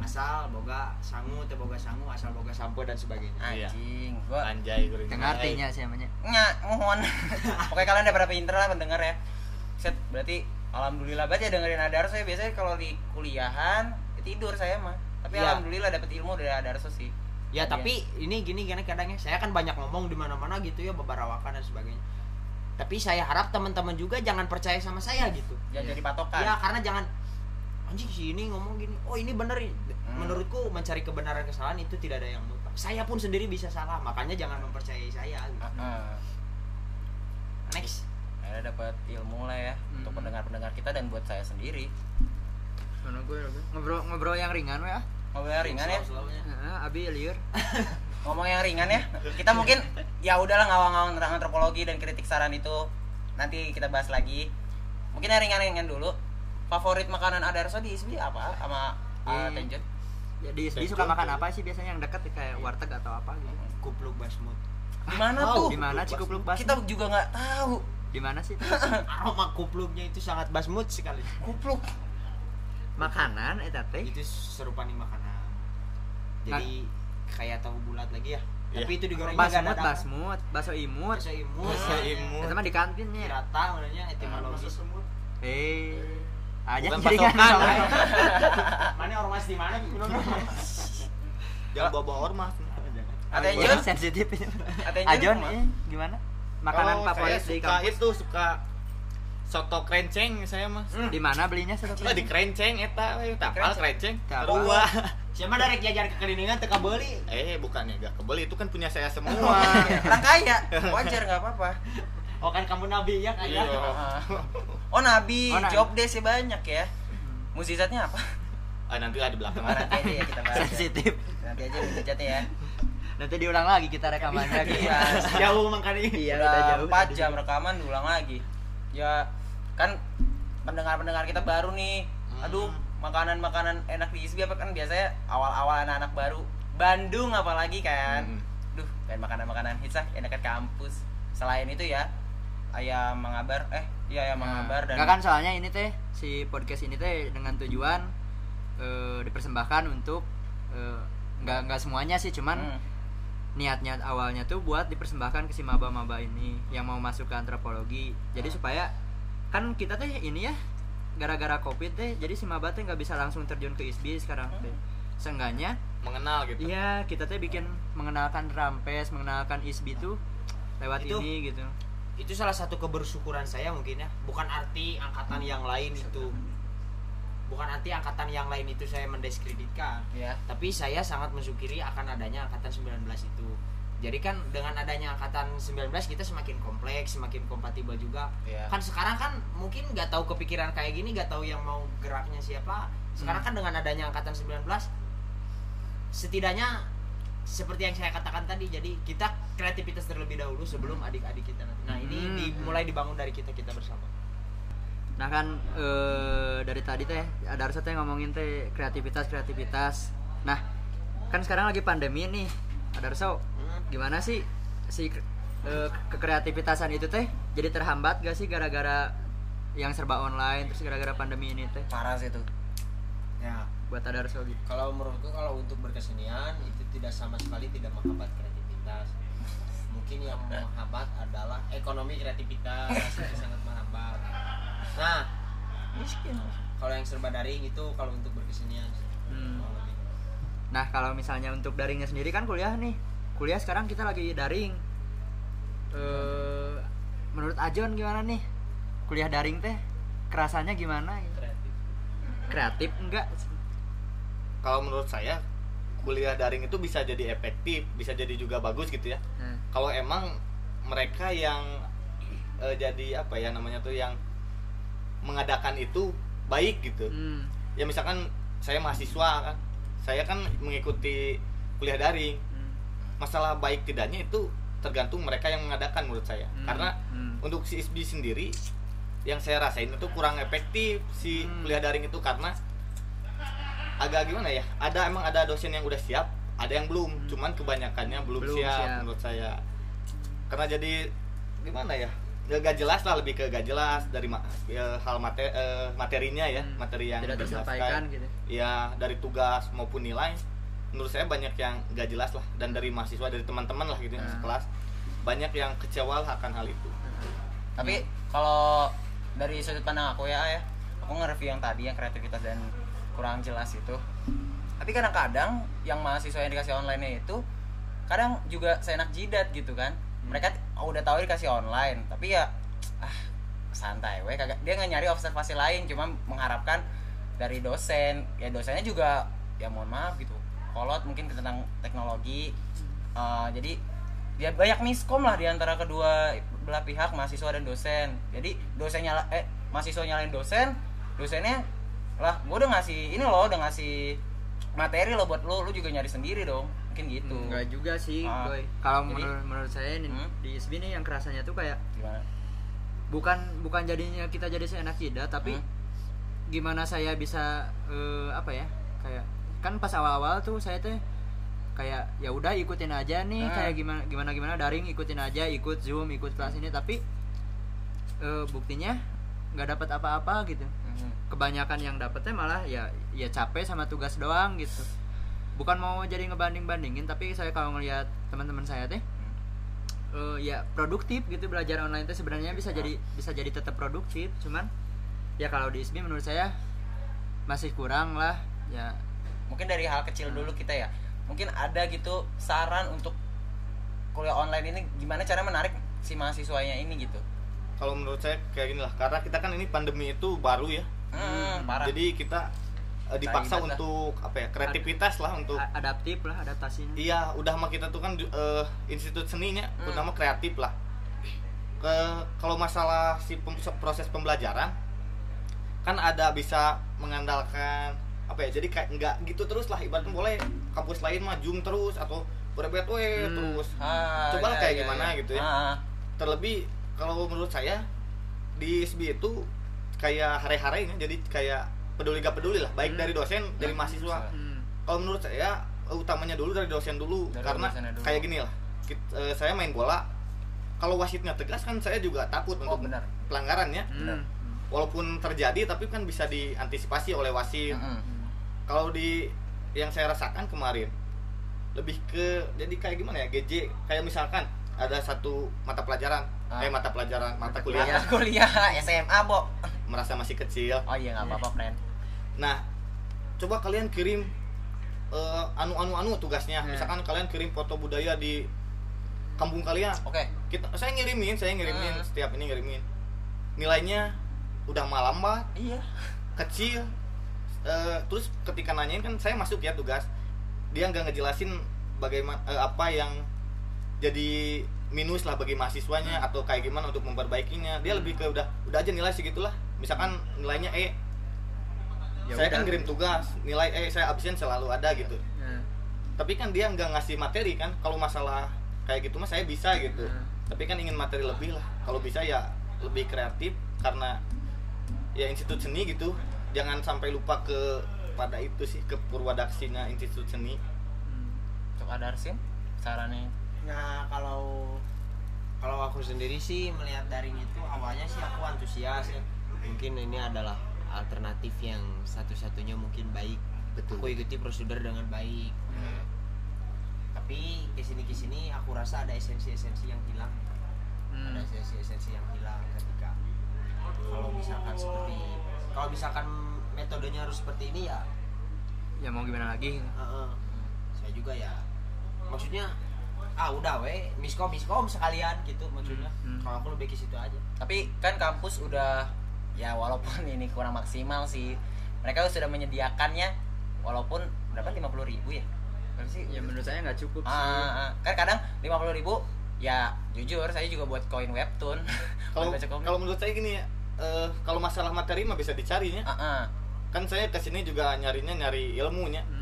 asal boga sangu teu boga sangu asal boga sampo dan sebagainya Iya. anjing gua anjay kuring Yang artinya sih namanya. nya mohon pokoknya kalian udah pada pinter lah mendengar ya set berarti alhamdulillah banget ya dengerin Adarso ya biasanya kalau di kuliahan ya tidur saya mah tapi Iya. alhamdulillah dapet ilmu dari Adarso sih Ya Iya. tapi ini gini gini kadangnya saya kan banyak ngomong di mana-mana gitu ya bebarawakan dan sebagainya. Tapi saya harap teman-teman juga jangan percaya sama saya gitu. jangan jadi patokan Ya karena jangan anjing si ini ngomong gini. Oh ini bener ini." Hmm. Menurutku mencari kebenaran kesalahan itu tidak ada yang mutlak. Saya pun sendiri bisa salah, makanya jangan mempercayai saya. Gitu. Heeh. Next. akhirnya dapat ilmu lah ya untuk Mm-mm. pendengar-pendengar kita dan buat saya sendiri Mana gue ngobrol ngobrol yang ringan ya. ngobrol yang ringan ya abi liur. ngomong yang ringan ya kita mungkin ya udahlah ngawang-ngawang tentang antropologi dan kritik saran itu nanti kita bahas lagi mungkin yang ringan-ringan dulu favorit makanan Adarso di ISBI apa sama uh, Iya. Tenjun Ya, suka makan apa sih biasanya yang dekat kayak warteg atau apa gitu. Kupluk basmut. di mana Oh, tuh Di mana Cikupluk Bas? kita juga nggak tahu Di mana sih? Aroma kupluknya itu sangat basmut sekali. kupluk Makanan eta teh. Itu serupa nih makanan. Jadi kayak tahu bulat lagi ya. Iya. Tapi itu digoreng Basmut, basmut, bakso imut. Bakso imut. Bakso imut. Itu mah di kantinnya. Kirata namanya etimologis. Eh, aja Bukan jadi kan patokan, soalnya. Mana ormas di mana? jangan bawa bawa ormas Atenjun sensitif ini. Atenjun Ajon gimana? ini gimana? Makanan Oh, favorit saya di suka kampus. itu suka soto krenceng saya mah Di mana belinya satu Lah di krenceng eta we tapal krenceng. Terua. Siapa dari jajar kekelilingan teka beli? eh bukannya gak kebeli itu kan punya saya semua orang kaya wajar nggak apa-apa Oh kan kamu nabi ya Iya. kaya. oh nabi Oh, Nabi. job deh sih banyak ya musisatnya apa ah nanti lah di belakang Oh, nanti aja ya kita bahas ya. sensitif. nanti aja musisatnya ya Nanti diulang lagi kita rekamannya gitu. Iya. Jauh makanya. Iya, udah udah jauh. 4 jam rekaman diulang lagi ya kan pendengar-pendengar kita baru nih Hmm. aduh makanan-makanan enak di ISBI apa kan biasanya awal-awal anak-anak baru Bandung apalagi kan Hmm. duh kayak makanan-makanan hits ah yang dekat kampus selain itu ya ayam mengabar eh iya ayam mengabar dan kan soalnya ini teh si podcast ini teh dengan tujuan eh, dipersembahkan untuk eh, nggak nggak semuanya sih cuman Hmm. niatnya awalnya tuh buat dipersembahkan ke si maba-maba ini yang mau masuk ke antropologi jadi Hmm. supaya kan kita teh ini ya gara-gara covid teh jadi si maba teh nggak bisa langsung terjun ke ISBI sekarang Hmm. teh seenggaknya mengenal gitu iya kita teh bikin mengenalkan rampes mengenalkan ISBI tuh lewat Itu- ini gitu Itu salah satu kebersyukuran saya mungkin ya. Bukan arti angkatan yang lain itu. Bukan arti angkatan yang lain itu saya mendiskreditkan. ya Tapi saya sangat mensyukuri akan adanya angkatan 19 itu. Jadi kan dengan adanya angkatan 19 kita semakin kompleks, semakin kompatibel juga. ya Kan sekarang kan mungkin nggak tahu kepikiran kayak gini, nggak tahu yang mau geraknya siapa. Sekarang kan dengan adanya angkatan 19 setidaknya seperti yang saya katakan tadi, jadi kita kreativitas terlebih dahulu sebelum adik-adik kita nanti. Nah, ini Hmm. dimulai dibangun dari kita-kita bersama. Nah kan eh, dari tadi teh ada harusnya teh ngomongin teh kreativitas kreativitas. Nah kan sekarang lagi pandemi nih. Ada harusnya Hmm. gimana sih si eh, kekreativitasan itu teh jadi terhambat gak sih gara-gara yang serba online terus gara-gara pandemi ini teh parah sih tuh Ya, buat ada harusnya gitu. kalau menurutku kalau untuk berkesenian itu tidak sama sekali tidak menghambat kreativitas mungkin yang menghambat adalah ekonomi kreativitas itu sangat menghambat nah kalau yang serba daring itu kalau untuk berkesenian Hmm. Nah kalau misalnya untuk daringnya sendiri kan kuliah nih kuliah sekarang kita lagi daring. Eh menurut Ajon gimana nih kuliah daring teh kerasanya gimana? kreatif Kreatif enggak? Kalau menurut saya kuliah daring itu bisa jadi efektif bisa jadi juga bagus gitu ya Nah, kalau emang mereka yang eh, jadi apa ya namanya tuh yang mengadakan itu baik gitu hmm. ya misalkan saya mahasiswa kan saya kan mengikuti kuliah daring Hmm. masalah baik tidaknya itu tergantung mereka yang mengadakan menurut saya Hmm. karena Hmm. untuk si ISBI sendiri yang saya rasain itu kurang efektif si Hmm. kuliah daring itu karena agak gimana ya? Ada emang ada dosen yang udah siap ada yang belum. Hmm. cuman kebanyakannya belum, Belum siap, siap. menurut saya. Karena jadi gimana ya? Gak jelas lah lebih ke gak jelas dari ma- ya, hal mate- eh, materinya ya Hmm. materi yang tidak tersampaikan gitu. Ya dari tugas maupun nilai menurut saya banyak yang gak jelas lah. Dan dari mahasiswa dari teman-teman lah gitu yang Hmm. sekelas banyak yang kecewa lah akan hal itu. Tapi kalau dari sudut pandang aku ya ya aku nge-review yang tadi yang kreativitas dan kurang jelas itu. Tapi kadang-kadang yang mahasiswa yang dikasih online itu kadang juga seenak jidat gitu kan. Mereka t- udah tahu dikasih online tapi ya ah santai we kagak dia nggak nyari observasi lain cuma mengharapkan dari dosen. Ya dosennya juga ya mohon maaf gitu kolot mungkin tentang teknologi. Eh, jadi ya banyak miskom lah di antara kedua belah pihak mahasiswa dan dosen. Jadi dosen nyala eh mahasiswa nyalain dosen dosennya lah gue udah ngasih ini loh udah ngasih materi lo buat lo lo juga nyari sendiri dong mungkin gitu Enggak juga sih, Ah. Kalau jadi- menurut saya nih, Hmm? di ISB nih yang kerasanya tuh kayak gimana bukan bukan jadinya kita jadi seenak jidat, tapi Hmm? gimana saya bisa eh, apa ya? Kayak kan pas awal-awal tuh saya tuh kayak ya udah ikutin aja nih Hmm. kayak gimana gimana gimana daring ikutin aja ikut zoom ikut kelas ini tapi eh, buktinya nggak dapat apa-apa gitu. Kebanyakan yang dapetnya malah ya ya capek sama tugas doang gitu. Bukan mau jadi ngebanding bandingin tapi saya kalau ngelihat teman-teman saya teh eh, ya produktif gitu belajar online teh sebenarnya bisa jadi bisa jadi tetap produktif. Cuman ya kalau di ISBI menurut saya masih kurang lah ya. Mungkin dari hal kecil dulu kita ya. Mungkin ada gitu saran untuk kuliah online ini gimana cara menarik si mahasiswanya ini gitu kalau menurut saya kayak gini lah karena kita kan ini pandemi itu baru ya hmm, parah jadi kita eh, dipaksa lah. untuk apa ya kreativitas lah untuk adaptif lah adaptasinya Iya, udah mah kita tuh kan eh, institut seninya, Hmm. terutama kreatif lah. Ke kalau masalah si pem- proses pembelajaran kan ada bisa mengandalkan apa ya? Jadi kayak nggak gitu terus lah ibaratnya boleh kampus lain mah zoom terus atau berbet we Hmm. terus. Ah, Coba lah iya, kayak iya, gimana iya. gitu ya. Ah, Terlebih kalau menurut saya di SB itu kayak hare-harenya jadi kayak peduli gak peduli lah, baik Hmm. dari dosen, dari Hmm, mahasiswa bisa. Hmm. kalau menurut saya utamanya dulu dari dosen dulu Dari karena dulu. kayak gini lah kit- eh, saya main bola kalau wasitnya tegas kan saya juga takut oh untuk benar pelanggaran ya Hmm. walaupun terjadi tapi kan bisa diantisipasi oleh wasit Mm-mm. kalau di yang saya rasakan kemarin lebih ke jadi kayak gimana ya GJ kayak misalkan ada satu mata pelajaran Ah. eh mata pelajaran mata Mata kuliah kuliah SMA bo merasa masih kecil oh iya nggak apa-apa friend Nah, coba kalian kirim eh, anu-anu anu tugasnya. Hmm. Misalkan kalian kirim foto budaya di kampung kalian. oke Kita saya ngirimin, saya ngirimin Hmm. setiap ini ngirimin. Nilainya udah malam banget, iya kecil. Eh, terus ketika nanyain kan saya masuk ya tugas. Dia nggak ngejelasin bagaimana eh, apa yang jadi minus lah bagi mahasiswanya Hmm. atau kayak gimana untuk memperbaikinya. Dia lebih ke udah udah aja nilai segitulah. Misalkan nilainya E, Ya saya kan udah. kirim tugas nilai eh saya absen selalu ada gitu Nah, tapi kan dia nggak ngasih materi kan kalau masalah kayak gitu mah saya bisa gitu Hmm. tapi kan ingin materi lebih lah kalau bisa ya lebih kreatif karena ya institut seni gitu jangan sampai lupa ke pada itu sih ke purwadaksinya institut seni hmm. untuk ada sarannya Nah kalau kalau aku sendiri sih melihat daring itu awalnya sih aku antusias ya. Mungkin ini adalah alternatif yang satu-satunya mungkin baik. Betul. Aku ikuti prosedur dengan baik. Tapi ke sini ke sini aku rasa ada esensi-esensi yang hilang. Hmm. Ada esensi-esensi yang hilang ketika kalau misalkan seperti kalau misalkan metodenya harus seperti ini ya ya mau gimana lagi Heeh. saya juga ya maksudnya ah udah weh miskom miskom sekalian gitu maksudnya. Hmm. kalau aku lebih ke situ aja. Tapi kan kampus udah ya walaupun ini kurang maksimal sih mereka sudah menyediakannya walaupun berapa lima puluh ribu ya? Berapa sih? Ya menurut saya nggak cukup sih. Ah, ah. kan kadang lima puluh ribu ya jujur saya juga buat koin webtoon. Kalau kalau menurut saya gini ya eh, kalau masalah materi mah bisa dicarinya Ah, ah. kan saya ke sini juga nyarinya nyari ilmunya. Hmm.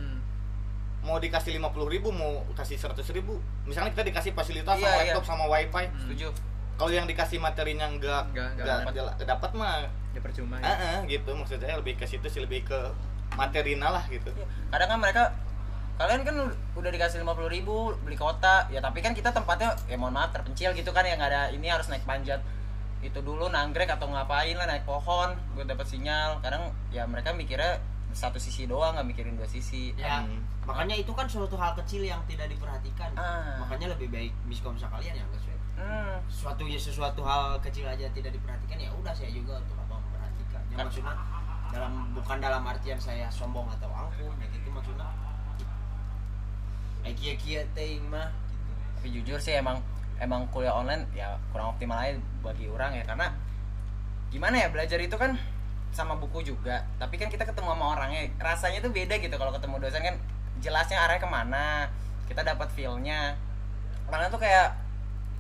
Mau dikasih lima puluh ribu mau kasih seratus ribu misalnya kita dikasih fasilitas Iya, sama iya. laptop sama wifi Hmm. setuju kalau yang dikasih materinya enggak Nggak- nggak enggak dapat. mah ya percuma ya. ah, gitu maksud saya lebih ke situ sih lebih ke materina lah gitu Iya. kadang kan mereka kalian kan udah dikasih lima puluh ribu beli kota ya tapi kan kita tempatnya ya mohon maaf terpencil gitu kan yang nggak ada ini harus naik panjat itu dulu nanggrek atau ngapain lah naik pohon buat dapat sinyal kadang ya mereka mikirnya satu sisi doang nggak mikirin dua sisi ya Hmm. makanya itu kan suatu hal kecil yang tidak diperhatikan Ah. makanya lebih baik miskom sekalian ya guys hmm. suatu ya sesuatu hal kecil aja tidak diperhatikan ya udah saya juga untuk apa memperhatikan ya Kan- maksudnya dalam bukan dalam artian saya sombong atau angkuh ya gitu maksudnya kia kia teh mah gitu. tapi jujur sih emang emang kuliah online ya kurang optimal aja bagi orang ya karena gimana ya belajar itu kan sama buku juga tapi kan kita ketemu sama orangnya rasanya tuh beda gitu kalau ketemu dosen kan jelasnya arahnya ke mana kita dapat feelnya karena tuh kayak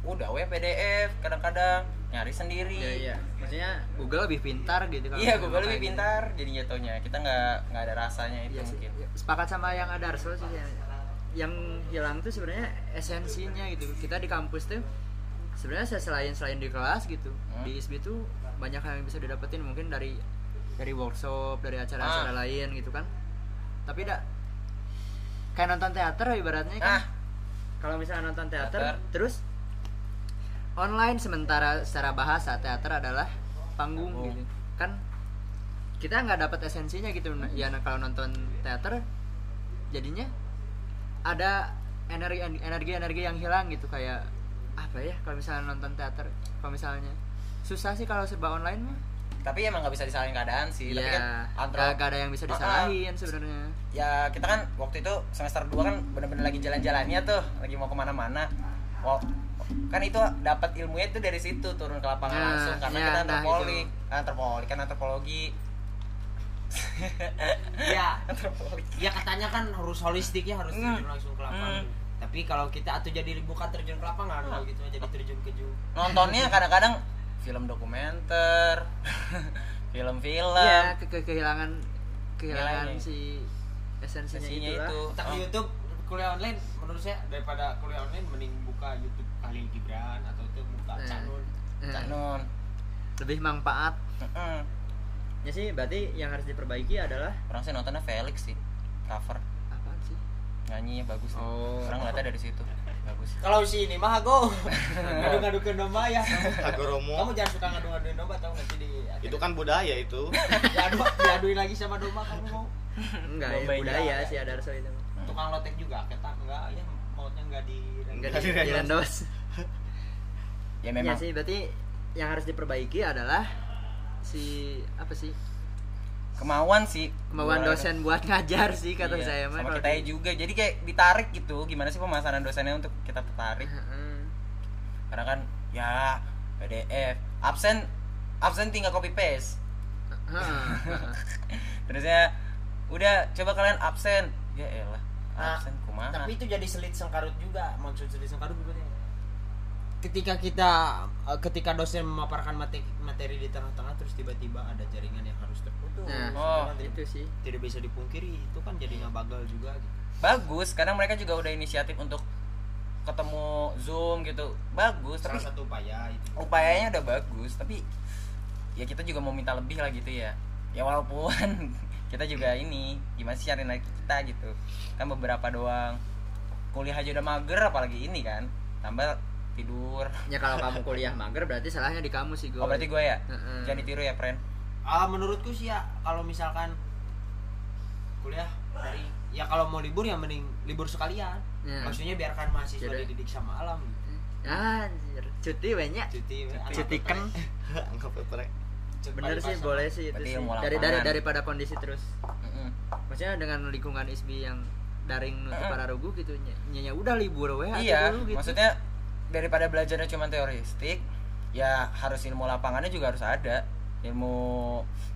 udah we PDF kadang-kadang nyari sendiri Iya iya. Maksudnya Google lebih pintar gitu kalau Iya, Google lebih gitu. pintar jadi jatuhnya kita nggak nggak ada rasanya itu Iya sih. mungkin Sepakat sama yang ada Arsul sih ya. Yang hilang tuh sebenarnya esensinya gitu. Kita di kampus tuh sebenarnya selain selain di kelas gitu, Hmm. di ISB tuh banyak hal yang bisa didapetin mungkin dari dari workshop, dari acara-acara Ah. lain gitu kan. Tapi dak kayak nonton teater ibaratnya kan. ah Kalau misalnya nonton teater, Teater. terus online sementara secara bahasa teater adalah panggung Panggung. gitu kan kita nggak dapat esensinya gitu ya nah, kalau nonton teater jadinya ada energi energi energi yang hilang gitu kayak apa ya kalau misalnya nonton teater kalau misalnya susah sih kalau serba online mah tapi emang nggak bisa disalahin keadaan sih tapi kan ya antara gak, gak ada yang bisa Ah, ah. disalahin sebenarnya. Ya kita kan waktu itu semester 2 kan bener-bener lagi jalan-jalannya tuh lagi mau ke mana-mana. Wah, kan itu dapat ilmunya tuh dari situ turun ke lapangan Nah, langsung karena ya, kita nah, antropologi. antropologi kan antropologi. Ya antropologi. Ya katanya kan harus holistik ya harus Hmm. terjun langsung ke lapangan. Hmm. tapi kalau kita atau jadi bukan terjun ke lapangan kalau gitu jadi terjun ke jauh nontonnya kadang-kadang film dokumenter film-film ya ke, ke- kehilangan kehilangan Nilainya. si esensinya Esensinya itulah. itu tak Oh. di YouTube kuliah online menurut saya daripada kuliah online mending buka YouTube Khalil Gibran atau itu buka Eh. Canun Eh, Cak Nun lebih manfaat Mm-mm. ya sih berarti yang harus diperbaiki adalah orang sih nontonnya Felix sih cover apaan sih nyanyinya bagus sih. Oh. orang ngeliatnya dari situ bagus. Kalau si ini mah go ngadu-ngadukeun domba ya. Agoromo kamu jangan suka ngadu-ngaduin domba tahu nanti di itu kan budaya itu. Diadu diaduin lagi sama domba kamu mau? Enggak ya budaya iya. sih ada Arso itu. Tukang lotek juga kita enggak ya mautnya enggak di enggak di, di Rendos. Rendos. ya ya memang. sih berarti yang harus diperbaiki adalah si apa sih kemauan sih. Kemauan dosen buat ngajar sih kata Iya, saya mah sama kita di- juga. Jadi kayak ditarik gitu. Gimana sih pemasaran dosennya untuk kita tertarik? Heeh. karena kan ya PDF absen absen tinggal copy paste. Terusnya udah coba kalian absen. Ya elah Nah, absen kumaha? tapi itu jadi selit sengkarut juga maksud selit sengkarut gimana ya? ketika kita eh, ketika dosen memaparkan materi, materi di tengah-tengah terus tiba-tiba ada jaringan yang harus terputus nah. Oh. Itu itu sih. Tidak bisa dipungkiri itu kan jadinya bagal juga gitu. bagus kadang mereka juga udah inisiatif untuk ketemu zoom gitu. Bagus tapi salah satu upaya itu. upayanya udah bagus tapi ya kita juga mau minta lebih lah gitu ya. Ya walaupun kita juga ini gimana sih cari lagi kita gitu. Kan beberapa doang. Kuliah aja udah mager apalagi ini kan. Tambah tidur. Ya kalau kamu kuliah mager berarti salahnya di kamu sih gue oh berarti gue ya? Heeh. jangan ditiru ya friend ah menurutku sih ya kalau misalkan kuliah dari ya kalau mau libur ya mending libur sekalian. Ya. maksudnya biarkan mahasiswa Jadi- dididik sama alam gitu. anjir. Cuti banyak. Cuti cuti kan anggap bener sih boleh sih itu sih. dari dari daripada kondisi terus. Maksudnya dengan lingkungan ISBI yang daring nutup para rugu gitu nya nya udah libur weh iya dulu gitu. maksudnya daripada belajarnya cuma teoristik ya harus ilmu lapangannya juga harus ada ilmu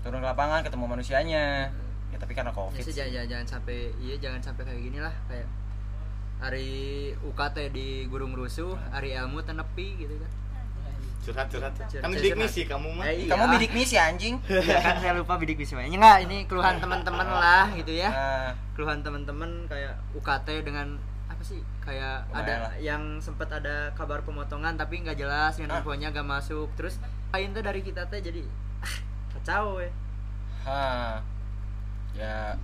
turun ke lapangan ketemu manusianya ya tapi karena ya covid sih sih. jangan, jangan jangan sampai iya jangan sampai kayak gini lah kayak hari UKT di Gurung Rusuh, hari ilmu tenepi gitu kan. curhat curhat kan Curhat. bidik misi kamu mah Eh, iya. kamu bidik misi anjing Ya kan saya lupa bidik misi Ini enggak, ini keluhan teman-teman lah gitu ya. nah, Keluhan teman-teman kayak UKT dengan apa sih? Kayak Lumayan ada lah. yang sempat ada kabar pemotongan tapi nggak jelas yang Ah. infonya nggak masuk. Terus lain tuh dari kita teh jadi ah, kacau weh. ha ya.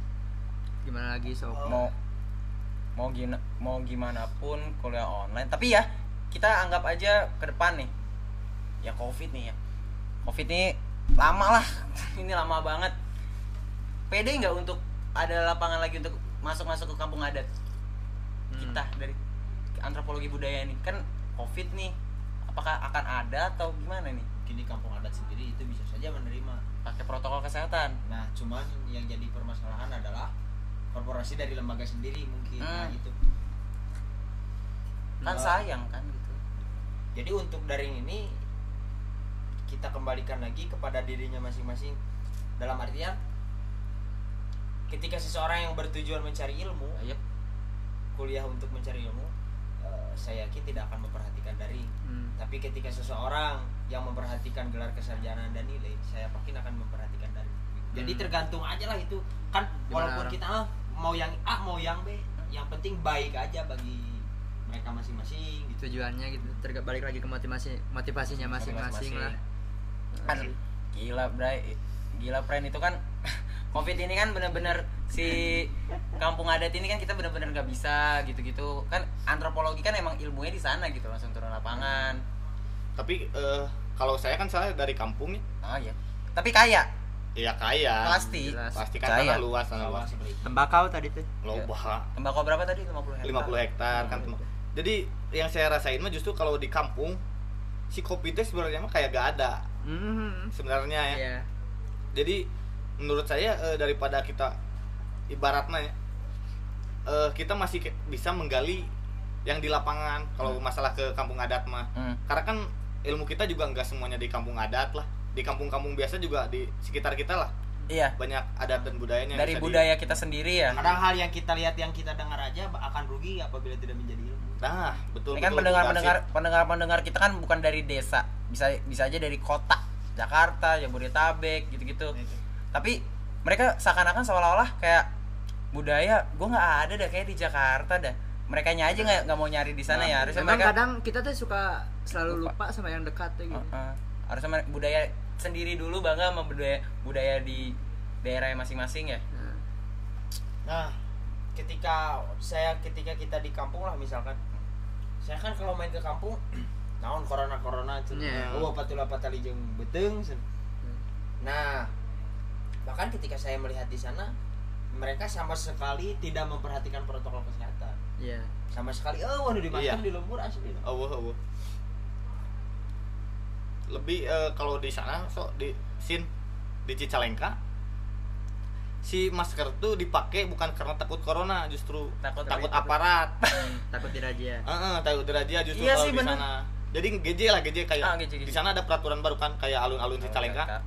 Gimana lagi sob? mau mau gina, mau gimana pun kuliah online. Tapi ya kita anggap aja ke depan nih. Ya covid nih ya. Covid ini lama lah. Ini lama banget. Pede nggak untuk ada lapangan lagi untuk masuk masuk ke kampung adat? Kita dari antropologi budaya ini kan covid nih apakah akan ada atau gimana nih mungkin di kampung adat sendiri itu bisa saja menerima. Pakai protokol kesehatan. Nah cuman yang jadi permasalahan adalah korporasi dari lembaga sendiri mungkin. Nah Hmm. itu kan Nah, sayang kan gitu. jadi untuk daring ini kita kembalikan lagi kepada dirinya masing-masing. Dalam artian ketika seseorang yang bertujuan mencari ilmu Ayo. kuliah untuk mencari ilmu eh, saya yakin tidak akan memperhatikan daring. Hmm. tapi ketika seseorang yang memperhatikan gelar kesarjanaan dan nilai saya yakin akan memperhatikan daring jadi Hmm. tergantung aja lah itu. Kan Gimana walaupun orang? kita ah, mau yang A mau yang B yang penting baik aja bagi mereka masing-masing gitu. Tujuannya gitu terga balik lagi ke motivasi motivasinya masing-masing lah. kan gila bray. Gila friend itu kan covid ini kan bener-bener si kampung adat ini kan kita bener-bener nggak bisa gitu-gitu. Kan antropologi kan emang ilmunya di sana gitu langsung turun lapangan tapi eh, kalau saya kan saya dari kampung nih oh iya. Tapi kaya? Ya kaya. Pasti. Jelas. pasti kan Kaya. tanah luas tanah luas. Tembakau tadi tuh. Loba. Tembakau berapa tadi? 50 hektar. 50 hektar kan jadi yang saya rasain mah justru kalau di kampung si kopi teh sebenarnya mah kayak gak ada. Hmm. sebenarnya ya. Iya. jadi menurut saya eh, daripada kita ibaratnya ya eh, kita masih bisa menggali yang di lapangan kalau masalah ke kampung adat mah. Hmm. karena kan ilmu kita juga nggak semuanya di kampung adat lah. Di kampung-kampung biasa juga di sekitar kita lah. Iya. Banyak adat dan budayanya yang dari bisa di- budaya kita sendiri ya. Kadang hal yang kita lihat yang kita dengar aja akan rugi apabila tidak menjadi ilmu. Nah betul ini kan betul, pendengar pendengar pendengar pendengar kita kan bukan dari desa. Bisa bisa aja dari kota. Jakarta Jabodetabek gitu-gitu. Nah, itu. tapi mereka seakan-akan seolah-olah kayak budaya gue nggak ada dah kayak di Jakarta dah mereka aja nggak nggak mau nyari di sana Nah, ya harusnya Memang mereka kadang kita tuh suka selalu Lupa. lupa, sama yang dekat tuh gitu. Heeh. harusnya mere- budaya sendiri dulu bangga sama budaya budaya di daerah masing-masing ya Nah, Nah, ketika saya ketika kita di kampung lah misalkan, saya kan kalau main ke kampung, naon corona corona itu, Iya. oh patula patali jeung beteng. Hmm. Nah, bahkan ketika saya melihat di sana, mereka sama sekali tidak memperhatikan protokol kesehatan. Iya. Sama sekali, oh waduh di masker Iya. di lembur asli. Allah Allah lebih eh, kalau di sana so di sin di Cicalengka si masker tuh dipakai bukan karena takut corona justru Takut takut, takut- aparat Takut tidak aja. Heeh, takut derajat justru Iya kalau sih, di sana jadi GJ lah GJ kayak Ah, GJ, GJ. di sana ada peraturan baru kan kayak alun-alun Cicalengka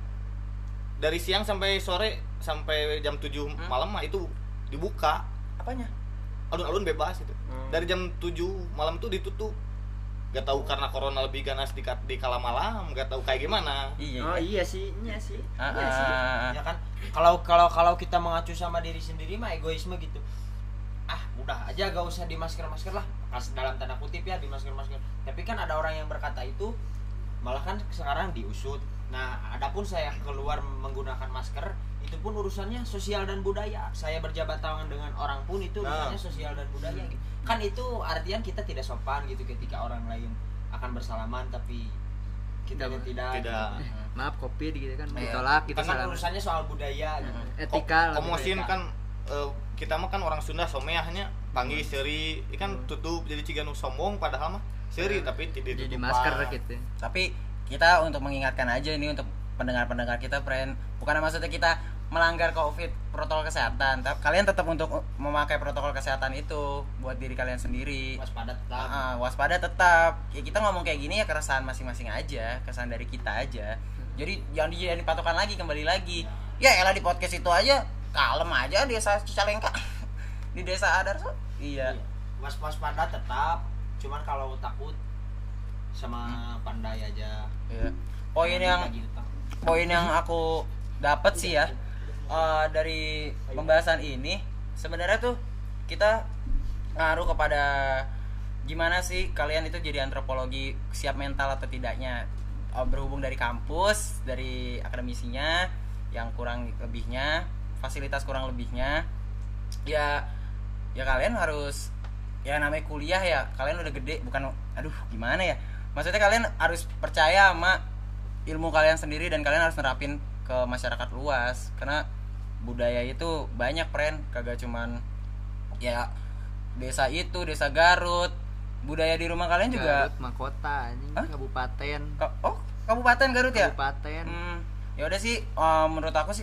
dari siang sampai sore sampai jam 7 Hmm? malam mah itu dibuka apanya alun-alun bebas itu Hmm. dari jam 7 malam tuh ditutup gak tahu karena corona lebih ganas di, di kala malam gak tahu kayak gimana iya Oh iya sih, iya sih. Ah, Iya sih. ah. Ya kan, kalau kalau kalau kita mengacu sama diri sendiri mah egoisme gitu. Ah, udah aja gak usah di masker masker lah, Mas, dalam tanda kutip ya di masker masker. Tapi kan ada orang yang berkata itu, malah kan sekarang diusut. Nah, adapun saya keluar menggunakan masker, itu pun urusannya sosial dan budaya. Saya berjabat tangan dengan orang pun itu Nah. urusannya sosial dan budaya. gitu. Kan itu artian kita tidak sopan gitu ketika orang lain akan bersalaman tapi kita Tidak. tidak. Tidak. gitu. Maaf kopi gitu kan Iya. ditolak gitu Kan urusannya soal budaya gitu. Etika lah. komosin mereka. kan eh, kita mah kan orang Sunda someahnya panggil seri ini kan Hmm. tutup jadi ciga nu sombong padahal mah seri Hmm. tapi tidak Jadi masker gitu. tapi kita untuk mengingatkan aja ini untuk pendengar-pendengar kita friend bukan maksudnya kita melanggar covid protokol kesehatan. Tapi kalian tetap untuk memakai protokol kesehatan itu buat diri kalian sendiri. Waspada tetap. Ah, waspada tetap. Ya kita ngomong kayak gini ya keresahan masing-masing aja keresahan dari kita aja. Jadi jangan dijadiin patokan lagi kembali lagi. Ya elah di podcast itu aja kalem aja di desa Cicalengka. Di desa Adarso iya. Was waspada tetap cuman kalau takut sama pandai aja. Iya. poin yang poin yang aku dapat sih ya eh, dari pembahasan ini sebenarnya tuh kita ngaruh kepada gimana sih kalian itu jadi antropologi siap mental atau tidaknya. Eh, berhubung dari kampus dari akademisinya yang kurang lebihnya fasilitas kurang lebihnya ya ya kalian harus ya namanya kuliah ya kalian udah gede bukan aduh gimana ya? Maksudnya kalian harus percaya sama ilmu kalian sendiri dan kalian harus nerapin ke masyarakat luas karena budaya itu banyak friend. Kagak cuman ya desa itu desa Garut. Budaya di rumah kalian juga Garut, mahkota anjing. Hah? kabupaten. Ka- oh kabupaten Garut ya? Kabupaten. Hmm, ya udah sih eh, menurut aku sih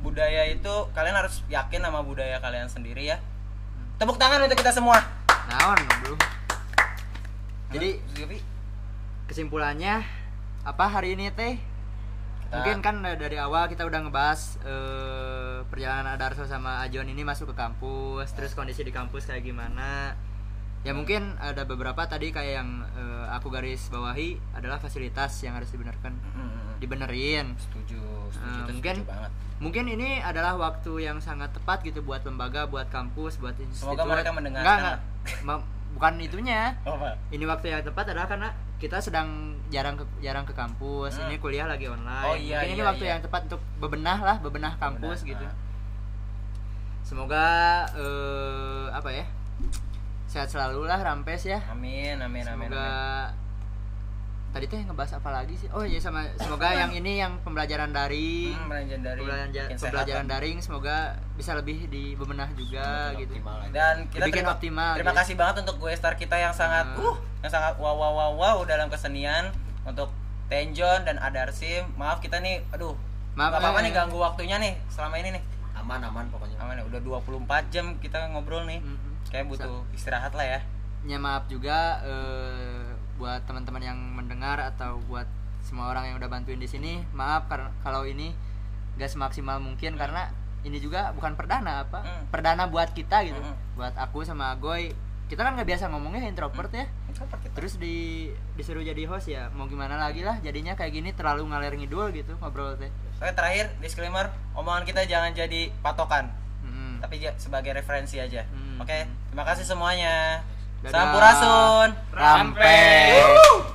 budaya itu kalian harus yakin sama budaya kalian sendiri ya. Tepuk tangan untuk kita semua. Naon belum jadi kesimpulannya apa hari ini teh mungkin kan dari awal kita udah ngebahas eh, perjalanan Adarso sama Ajon ini masuk ke kampus terus kondisi di kampus kayak gimana ya mungkin ada beberapa tadi kayak yang eh, aku garis bawahi adalah fasilitas yang harus dibenarkan Mm, mm, mm. dibenerin setuju setuju, Eh, itu mungkin setuju banget mungkin ini adalah waktu yang sangat tepat gitu buat lembaga buat kampus buat institut Semoga mereka mendengarkan. Enggak, enggak. Bukan itunya oh, ini waktu yang tepat adalah karena kita sedang jarang ke jarang ke kampus Hmm. ini kuliah lagi online Oh, iya, mungkin ini iya, waktu iya. yang tepat untuk bebenah lah bebenah kampus Bebenah, gitu nah. semoga eh, apa ya sehat selalu lah rampes ya amin amin amin, semoga amin. Tadi teh ngebahas apa lagi sih? Oh iya sama semoga yang ini yang pembelajaran daring. Hmm, pembelajaran, bikin sehat pembelajaran lah. daring semoga bisa lebih dibebenah juga gitu. optimal dan kita Dibikin terima, optimal, terima gitu. kasih banget untuk gue star kita yang sangat Hmm. uh yang sangat wow wow wow wow dalam kesenian. Untuk Tenjon dan Adarsim maaf kita nih aduh Maaf, nggak apa-apa eh, nih ganggu waktunya nih selama ini nih. Aman aman pokoknya. Aman ya udah 24 jam kita ngobrol nih. Mm-mm. kayak butuh istirahat lah ya. Ya maaf juga eh, buat teman-teman yang mendengar atau buat semua orang yang udah bantuin di sini maaf karena kalau ini gak semaksimal mungkin karena ini juga bukan perdana apa Hmm. perdana buat kita gitu Hmm. buat aku sama Agoy kita kan nggak biasa ngomongnya introvert ya Introvert kita. terus di disuruh jadi host ya mau gimana lagi lah jadinya kayak gini terlalu ngalir ngidul gitu ngobrol teh Oke terakhir disclaimer omongan kita jangan jadi patokan Mm-mm. tapi ja- sebagai referensi aja Hmm. oke terima kasih semuanya Sampurasun. Rampe. Rampe.